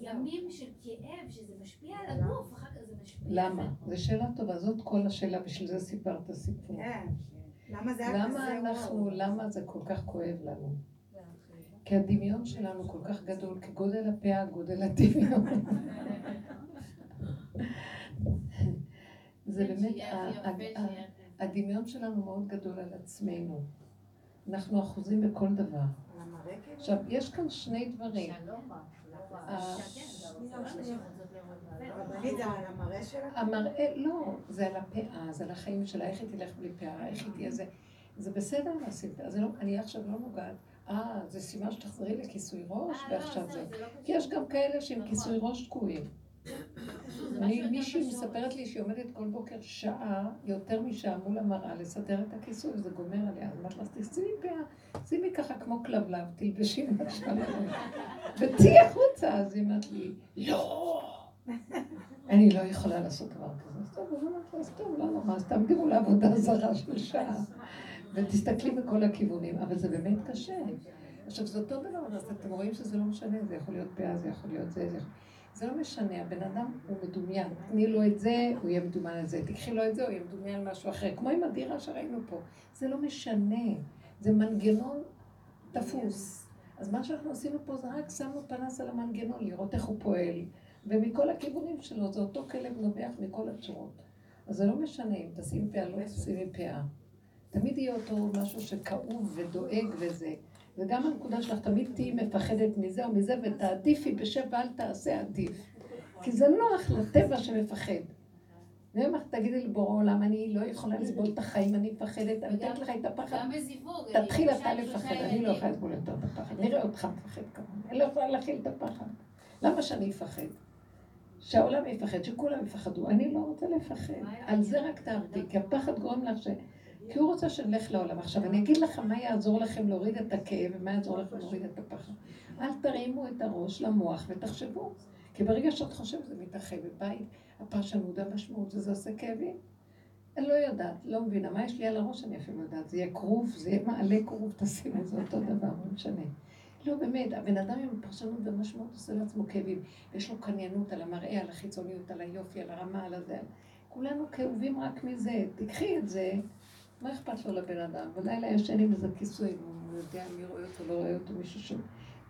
Speaker 10: ימים של כאב, שזה משפיע על הגוף, אחר כך זה משפיע.
Speaker 1: למה? זו שאלה טובה, זאת כל השאלה, בשביל זה סיפרת סיפור.
Speaker 5: כן. למה זה היה
Speaker 1: למה
Speaker 5: כזה
Speaker 1: אנחנו? למה זה כל כך כואב לנו? כי הדמיון שלנו כל כך גדול, כגודל הפאה, גודל הדמיון. זה באמת, הדמיון שלנו מאוד גדול על עצמנו. אנחנו אחוזים בכל דבר. עכשיו, יש כאן שני דברים. ה-
Speaker 5: רבנית, זה על המראה שלך?
Speaker 1: המראה, לא, זה על הפאה, זה על החיים שלה, איך היא תלך בלי פאה, איך היא תהיה זה. זה בסדר פאה, זה לא, אני עכשיו לא נוגעת. אה, זה סימן שתחזרי לכיסוי ראש,
Speaker 10: אה, לא,
Speaker 1: ועכשיו זה.
Speaker 10: לא
Speaker 1: כי יש גם כאלה שעם
Speaker 10: נכון.
Speaker 1: כיסוי ראש תקועים.
Speaker 10: משהו
Speaker 1: מישהי
Speaker 10: פשוט.
Speaker 1: מספרת לי שהיא עומדת כל בוקר שעה, יותר משעה מול המראה, לסדר את הכיסוי, וזה גומר עליה. אז אמרתי לה, תשימי פאה, שימי ככה כמו כלבלב, תלבשי משהו על הראש. וצאי החוצה. אז היא אמרת לי, לא, אני לא יכולה לעשות דבר כזה. אז טוב, אז טוב, לא נורא, אז תעמדי מול העבודה זרה של שעה, ותסתכלי בכל הכיוונים, אבל זה באמת קשה. עכשיו, זה אותו דבר, אז אתם רואים שזה לא משנה, זה יכול להיות פאה, זה יכול להיות זה, זה. זה לא משנה, הבן אדם הוא מדומיין. תני לו את זה, הוא יהיה מדומיין על זה. תקחי לו את זה, הוא יהיה מדומיין על משהו אחר. כמו עם הדירה שראינו פה. זה לא משנה. זה מנגנון תפוס. אז מה שאנחנו עשינו פה זה רק שמנו פנס על המנגנון, לראות איך הוא פועל. ומכל הכיוונים שלו, זה אותו כלב נובח מכל הצורות. אז זה לא משנה אם תשים פאה, לא תשימי פאה. תמיד יהיה אותו משהו שכאוב ודואג וזה. וגם הנקודה שלך, תמיד תהיי מפחדת מזה או מזה, ותעדיפי בשב ואל תעשה עדיף. כי זה נוח לטבע שמפחד. ויום אחד תגידי לבורא עולם, אני לא יכולה לסבול את החיים, אני מפחדת, אני אתן לך את הפחד.
Speaker 10: גם בזיווג.
Speaker 1: תתחיל אתה לפחד, אני לא. יכולה לסבול יותר את הפחד. נראה אותך מפחד כמוני, אני לא יכולה להכיל את הפחד. למה שאני אפחד? שהעולם יפחד, שכולם יפחדו. אני לא רוצה לפחד. על זה רק תעבדי, כי הפחד גורם לך ש... כי הוא רוצה שנלך לעולם. עכשיו, אני אגיד לכם מה יעזור לכם להוריד את הכאב ומה יעזור לכם להוריד את הפחד. אל תרימו את הראש למוח ותחשבו. כי ברגע שאת חושבת זה מתאחד, ובית, הפרשנות, המשמעות, וזה עושה כאבים. אני לא יודעת, לא מבינה. מה יש לי על הראש אני אפילו יודעת. זה יהיה כרוב, זה יהיה מעלה כרוב, תשימו, זה אותו דבר, לא משנה. לא, באמת, הבן אדם עם פרשנות ומשמעות עושה לעצמו כאבים. יש לו קניינות על המראה, על החיצוניות, על היופי, על הרמה, על הזה. כולנו כאובים רק מזה. תיקחי את זה, מה אכפת לו לבן אדם? בלילה ישן עם איזה כיסוי, הוא יודע מי רואה אותו, לא רואה אותו, מישהו ש...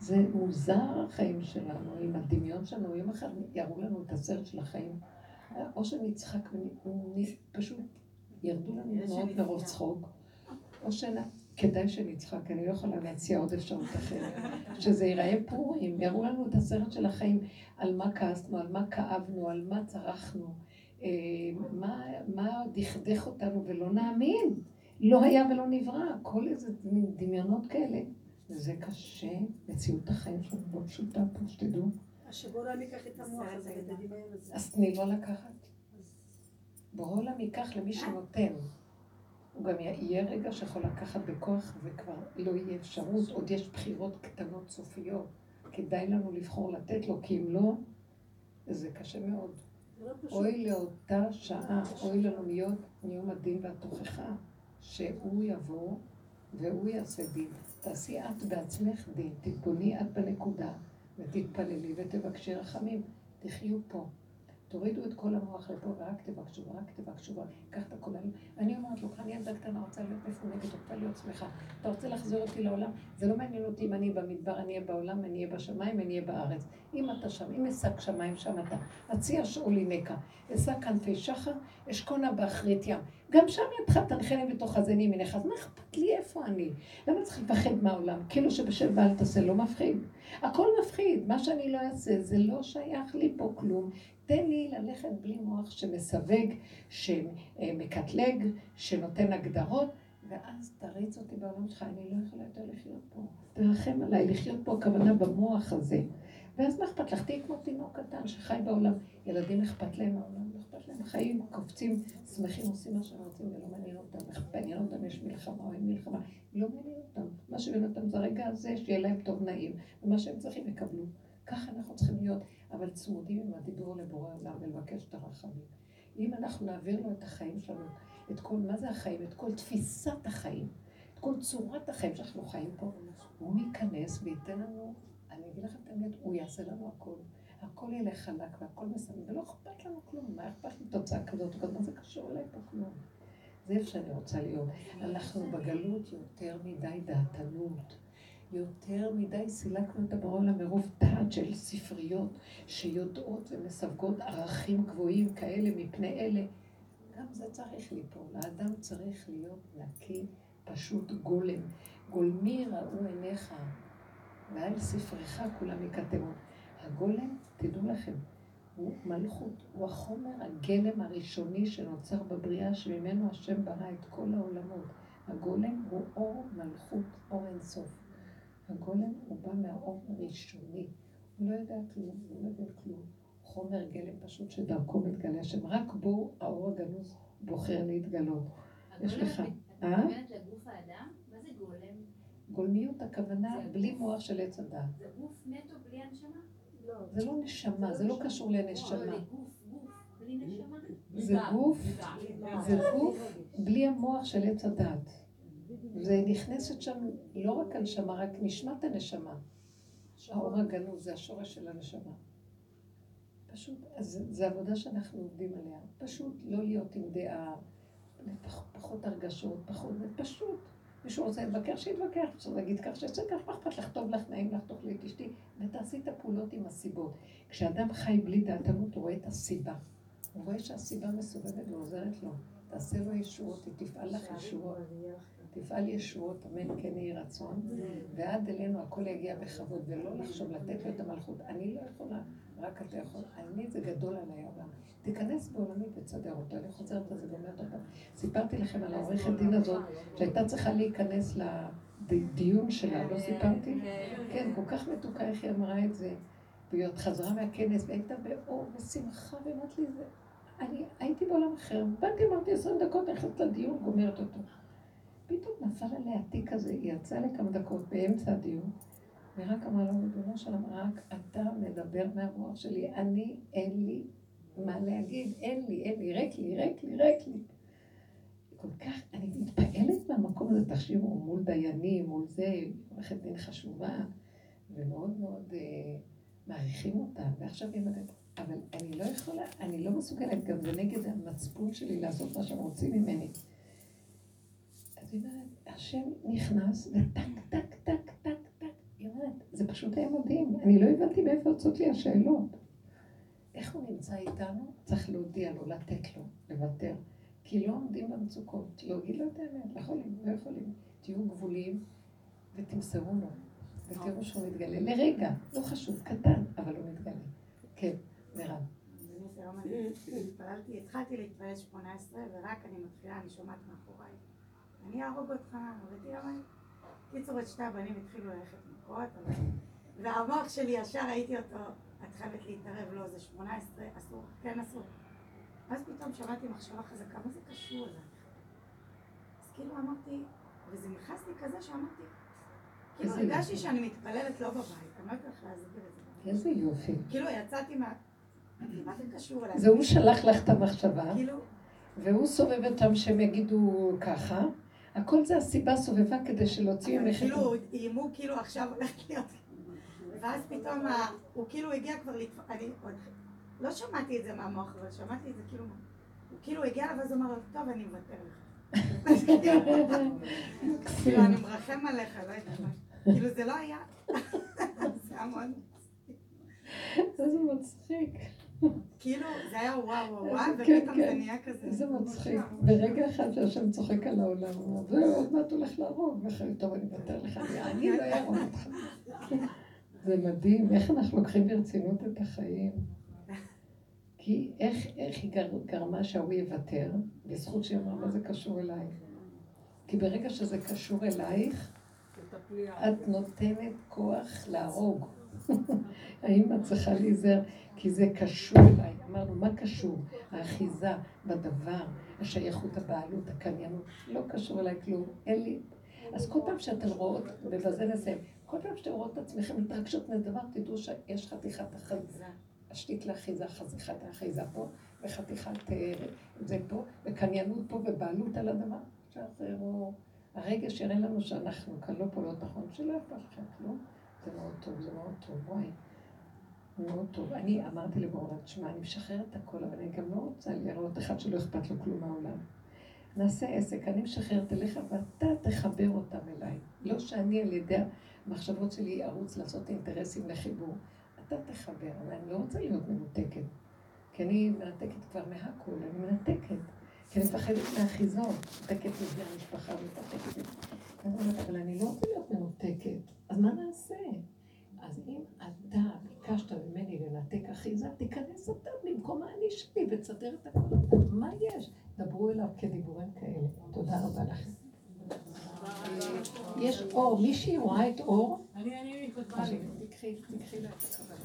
Speaker 1: זה מוזר החיים שלנו, עם הדמיון שלנו. יום אחד יראו לנו את הסרט של החיים. או שנצחק ופשוט ירדו לנו דמעות מרוב צחוק, או שכדאי שנצחק, אני לא יכולה להציע עוד אפשרות אחרת. שזה ייראה פורים, יראו לנו את הסרט של החיים, על מה כעסנו, על מה כאבנו, על מה צרחנו, אה, מה, מה דכדך אותנו ולא נאמין. לא היה ולא נברא, כל איזה מין דמיונות כאלה. וזה קשה, מציאות החיים שלנו לא פשוטה פה, שתדעו.
Speaker 6: השבוע לא ייקח את המוח הזה ואת הדמיון הזה.
Speaker 1: אז תני לו לקחת. בורא עולם ייקח למי שנותן. הוא גם יהיה רגע שיכול לקחת בכוח וכבר לא יהיה אפשרות, עוד יש בחירות קטנות סופיות. כדאי לנו לבחור לתת לו, כי אם לא, זה קשה מאוד.
Speaker 6: לא.
Speaker 1: אוי לאותה שעה, אוי לנו להיות מיום הדין והתוכחה, שהוא יבוא והוא יעשה דין. תעשי את בעצמך דין, תתבוני את בנקודה ותתפללי ותבקשי רחמים. תחיו פה. תורידו את כל המוח לפה ורק תבקשו, ורק תבקשו, קח את היום. אני אומרת לו, אני ילדה קטנה, רוצה להיות מפונקת, רוצה להיות שמחה. אתה רוצה להחזיר אותי לעולם? זה לא מעניין אותי אם אני במדבר, אני אהיה בעולם, אני אהיה בשמיים, אני אהיה בארץ. אם אתה שם, אם אשק שמיים, שם אתה. הציע שאולי נקע. אשק כנפי שחר, אשכונה באחרית ים. גם שם ידך תנחני בתוך הזן ימינך. אז מה אכפת לי איפה אני? למה צריך לפחד מהעולם? כאילו שבשב ואל תעשה לא מפחיד. הכל מפחיד. מה שאני לא אעשה, זה לא שייך לי פה כלום. תן לי ללכת בלי מוח שמסווג, שמקטלג, שנותן הגדרות, ואז תריץ אותי בעולם שלך, אני לא יכולה יותר לחיות פה. תרחם עליי, לחיות פה, הכוונה במוח הזה. ואז מה אכפת לך? תהיי כמו תינוק קטן שחי בעולם. ילדים אכפת להם העולם, לא אכפת להם. חיים, קופצים, שמחים, עושים מה שהם רוצים ולא מעניין אותם. מעניין אותם יש מלחמה או אין מלחמה. לא מעניין אותם. מה שמעניין אותם זה הרגע הזה, שיהיה להם טוב נעים. ומה שהם צריכים יקבלו. ככה אנחנו צריכים להיות, אבל צמודים עם הדיבור לבורא עולם ולבקש את הרחמים. אם אנחנו נעביר לו את החיים שלנו, את כל, מה זה החיים? את כל תפיסת החיים, את כל צורת החיים שאנחנו חיים פה, הוא ייכנס וייתן לנו, אני אגיד לכם את האמת, הוא יעשה לנו הכל. הכל ילך חלק והכל מסביב, ולא אכפת לנו כלום, מה אכפת לי תוצאה כזאת או מה זה קשור אליי פה כלום? זה איפה שאני רוצה להיות. אנחנו בגלות יותר מדי דעתנות. יותר מדי סילקנו את הברון למרוב דעת של ספריות שיודעות ומסווגות ערכים גבוהים כאלה מפני אלה. גם זה צריך ליפול. האדם צריך להיות נקי, פשוט גולם. גולמי ראו עיניך, ועל ספרך כולם יקטמו. הגולם, תדעו לכם, הוא מלכות, הוא החומר הגלם הראשוני שנוצר בבריאה שממנו השם ברא את כל העולמות. הגולם הוא אור מלכות, אור אינסוף. הגולם הוא בא מהאור הראשוני. הוא לא יודע כלום, הוא לא יודע כלום. חומר גלם פשוט שדרכו מתגלה השם. רק בו האור הגנוז בוחר להתגלות. יש לך...
Speaker 10: אה? את מתכוונת לגוף האדם?
Speaker 1: גולמיות הכוונה בלי מוח של עץ הדת.
Speaker 10: זה גוף נטו בלי הנשמה?
Speaker 1: זה לא נשמה, זה לא קשור לנשמה.
Speaker 10: לא, גוף, גוף, בלי נשמה?
Speaker 1: זה גוף, זה גוף בלי המוח של עץ הדת. זה נכנסת שם לא רק הנשמה, רק נשמת הנשמה. האור הגנוז זה השורש של הנשמה. פשוט, אז זו עבודה שאנחנו עובדים עליה. פשוט לא להיות עם דעה, פחות הרגשות, פחות, זה פשוט. מישהו רוצה להתווכח, שיתווכח, אפשר להגיד כך, שיצא כך, מה אכפת לך, טוב לך, נעים לך, תאכלי את אשתי, ותעשי את הפעולות עם הסיבות. כשאדם חי בלי דעתנות, הוא רואה את הסיבה. הוא רואה שהסיבה מסובבת ועוזרת לו. תעשה לו ישועות, היא תפעל לך ישועות. תפעל ישועות, אמן כן יהי רצון, ועד אלינו הכל יגיע בכבוד, ולא לחשוב לתת לו את המלכות. אני לא יכולה, רק אתה יכול. אני זה גדול עליי העולם. תיכנס בעולמי ותסדר אותו. אני חוזרת על זה ואומרת אותה. סיפרתי לכם על העורכת דין הזאת, שהייתה צריכה להיכנס לדיון שלה, לא סיפרתי? כן, כל כך מתוקה איך היא אמרה את זה. והיא עוד חזרה מהכנס, והייתה באור ושמחה, ואמרת לי, אני הייתי בעולם אחר. באתי, אמרתי עשרים דקות, נכנסת לדיון, גומרת אותו. פתאום נפל עליה תיק כזה, היא יצאה לכמה דקות באמצע הדיון, ורק אמרה לו, ריבונו שלום, רק אתה מדבר מהמוח שלי, אני, אין לי מה להגיד, אין לי, אין לי, ריק לי, ריק לי, ריק לי. כל כך, אני מתפעלת מהמקום הזה, תחשיבו, מול דיינים, מול זה, עורכת דין חשובה, ומאוד מאוד אה, מעריכים אותה, ועכשיו היא אומרת, אבל אני לא יכולה, אני לא מסוגלת, גם זה נגד המצפון שלי לעשות מה שהם רוצים ממני. אז היא אומרת, השם נכנס, וטק, טק, טק, טק, טק. זה פשוט היה מדהים. אני לא הבנתי מאיפה יוצאות לי השאלות. איך הוא נמצא איתנו? צריך להודיע לו, לתת לו, לוותר. כי לא עומדים במצוקות. להגיד לו את האמת, לא יכולים, לא יכולים. תהיו גבוליים ותמסרו לו. ותראו שהוא מתגלה. לרגע, לא חשוב, קטן, אבל הוא מתגלה. כן, מירב.
Speaker 5: התחלתי להתפלל 18, ורק אני מתחילה, אני שומעת מאחוריי. אני אהרוג אותך, ותראה מה... קיצור, את שתי הבנים התחילו ללכת מכות, והמוח שלי ישר ראיתי אותו, את חייבת להתערב, לא, זה 18, אסור, כן אסור. אז פתאום שמעתי מחשבה חזקה, מה זה קשור אליי? אז כאילו אמרתי, וזה נכנס לי כזה שאמרתי, כאילו הרגשתי שאני מתפללת לא בבית, אני לא יודעת איך להסביר את זה.
Speaker 1: איזה יופי.
Speaker 5: כאילו יצאתי מה... מה זה קשור אליי?
Speaker 1: זה הוא שלח לך את המחשבה,
Speaker 5: כאילו...
Speaker 1: והוא סובב אותם שהם יגידו ככה. הכל זה הסיבה סובבה כדי שלהוציא ממך את...
Speaker 5: כאילו, איימו כאילו עכשיו הולכת להיות... ואז פתאום הוא כאילו הגיע כבר לתפ... אני עוד... לא שמעתי את זה מהמוח, אבל שמעתי את זה כאילו... הוא כאילו הגיע אליו ואז הוא אמר לו, טוב, אני מוותר לך. כאילו, אני מרחם עליך, לא יודעת מה. כאילו, זה לא היה... זה מאוד...
Speaker 1: איזה מצחיק.
Speaker 5: כאילו, זה היה וואו וואו וואו,
Speaker 1: כן,
Speaker 5: ופתאום
Speaker 1: כן.
Speaker 5: זה נהיה כזה.
Speaker 1: איזה מצחיק. ברגע אחד שהשם צוחק על העולם, הוא אומר, זהו, עוד מעט הולך להרוג, ואחרי, טוב, אני מוותר לך, אני לא אהרוג אותך. זה מדהים, איך אנחנו לוקחים ברצינות את החיים. כי איך, איך היא גר, גרמה שההוא יוותר, בזכות שהיא אמרה, מה זה קשור אליי? כי ברגע שזה קשור אלייך, את נותנת כוח להרוג. האם את צריכה להיזהר? כי זה קשור אליי. אמרנו, מה קשור? האחיזה בדבר, השייכות, הבעלות, הקניינות. לא קשור אליי כלום. אין לי... אז כל פעם שאתן רואות, ובזה נסיים, כל פעם שאתן רואות את עצמכם מתרגשות מדבר, תדעו שיש חתיכת אחיזה. השתית לאחיזה, חתיכת האחיזה פה, וחתיכת אה, זה פה, וקניינות פה, ובעלות על הדבר. שחררו. הרגש יראה לנו שאנחנו כאן לא פה לא נכון, שלא אכפת לכם כלום. זה מאוד טוב, זה מאוד טוב, וואי. מאוד טוב. אני אמרתי לבורלד, שמע, אני משחררת הכל, אבל אני גם לא רוצה לראות אחד שלא אכפת לו כלום מהעולם. נעשה עסק, אני משחררת אליך ואתה תחבר אותם אליי. לא שאני על ידי המחשבות שלי ארוץ לעשות אינטרסים לחיבור. אתה תחבר, אבל אני לא רוצה להיות מנותקת. כי אני מנתקת כבר מהכול, אני מנתקת. כי אני מפחדת מהחיזון, מנותקת מזה המשפחה, מנותקת מזה. אני אומרת, אבל אני לא רוצה להיות מנותקת, אז מה נעשה? אז אם אתה ביקשת ממני לנתק אחיזה, תיכנס אתה במקום האני שלי ותסדר את הכל. מה יש? דברו אליו כדיבורים כאלה. תודה רבה לכם. יש אור, מישהי רואה את אור?
Speaker 2: אני, אני, אה,
Speaker 1: תקחי, תקחי לה את הכבוד.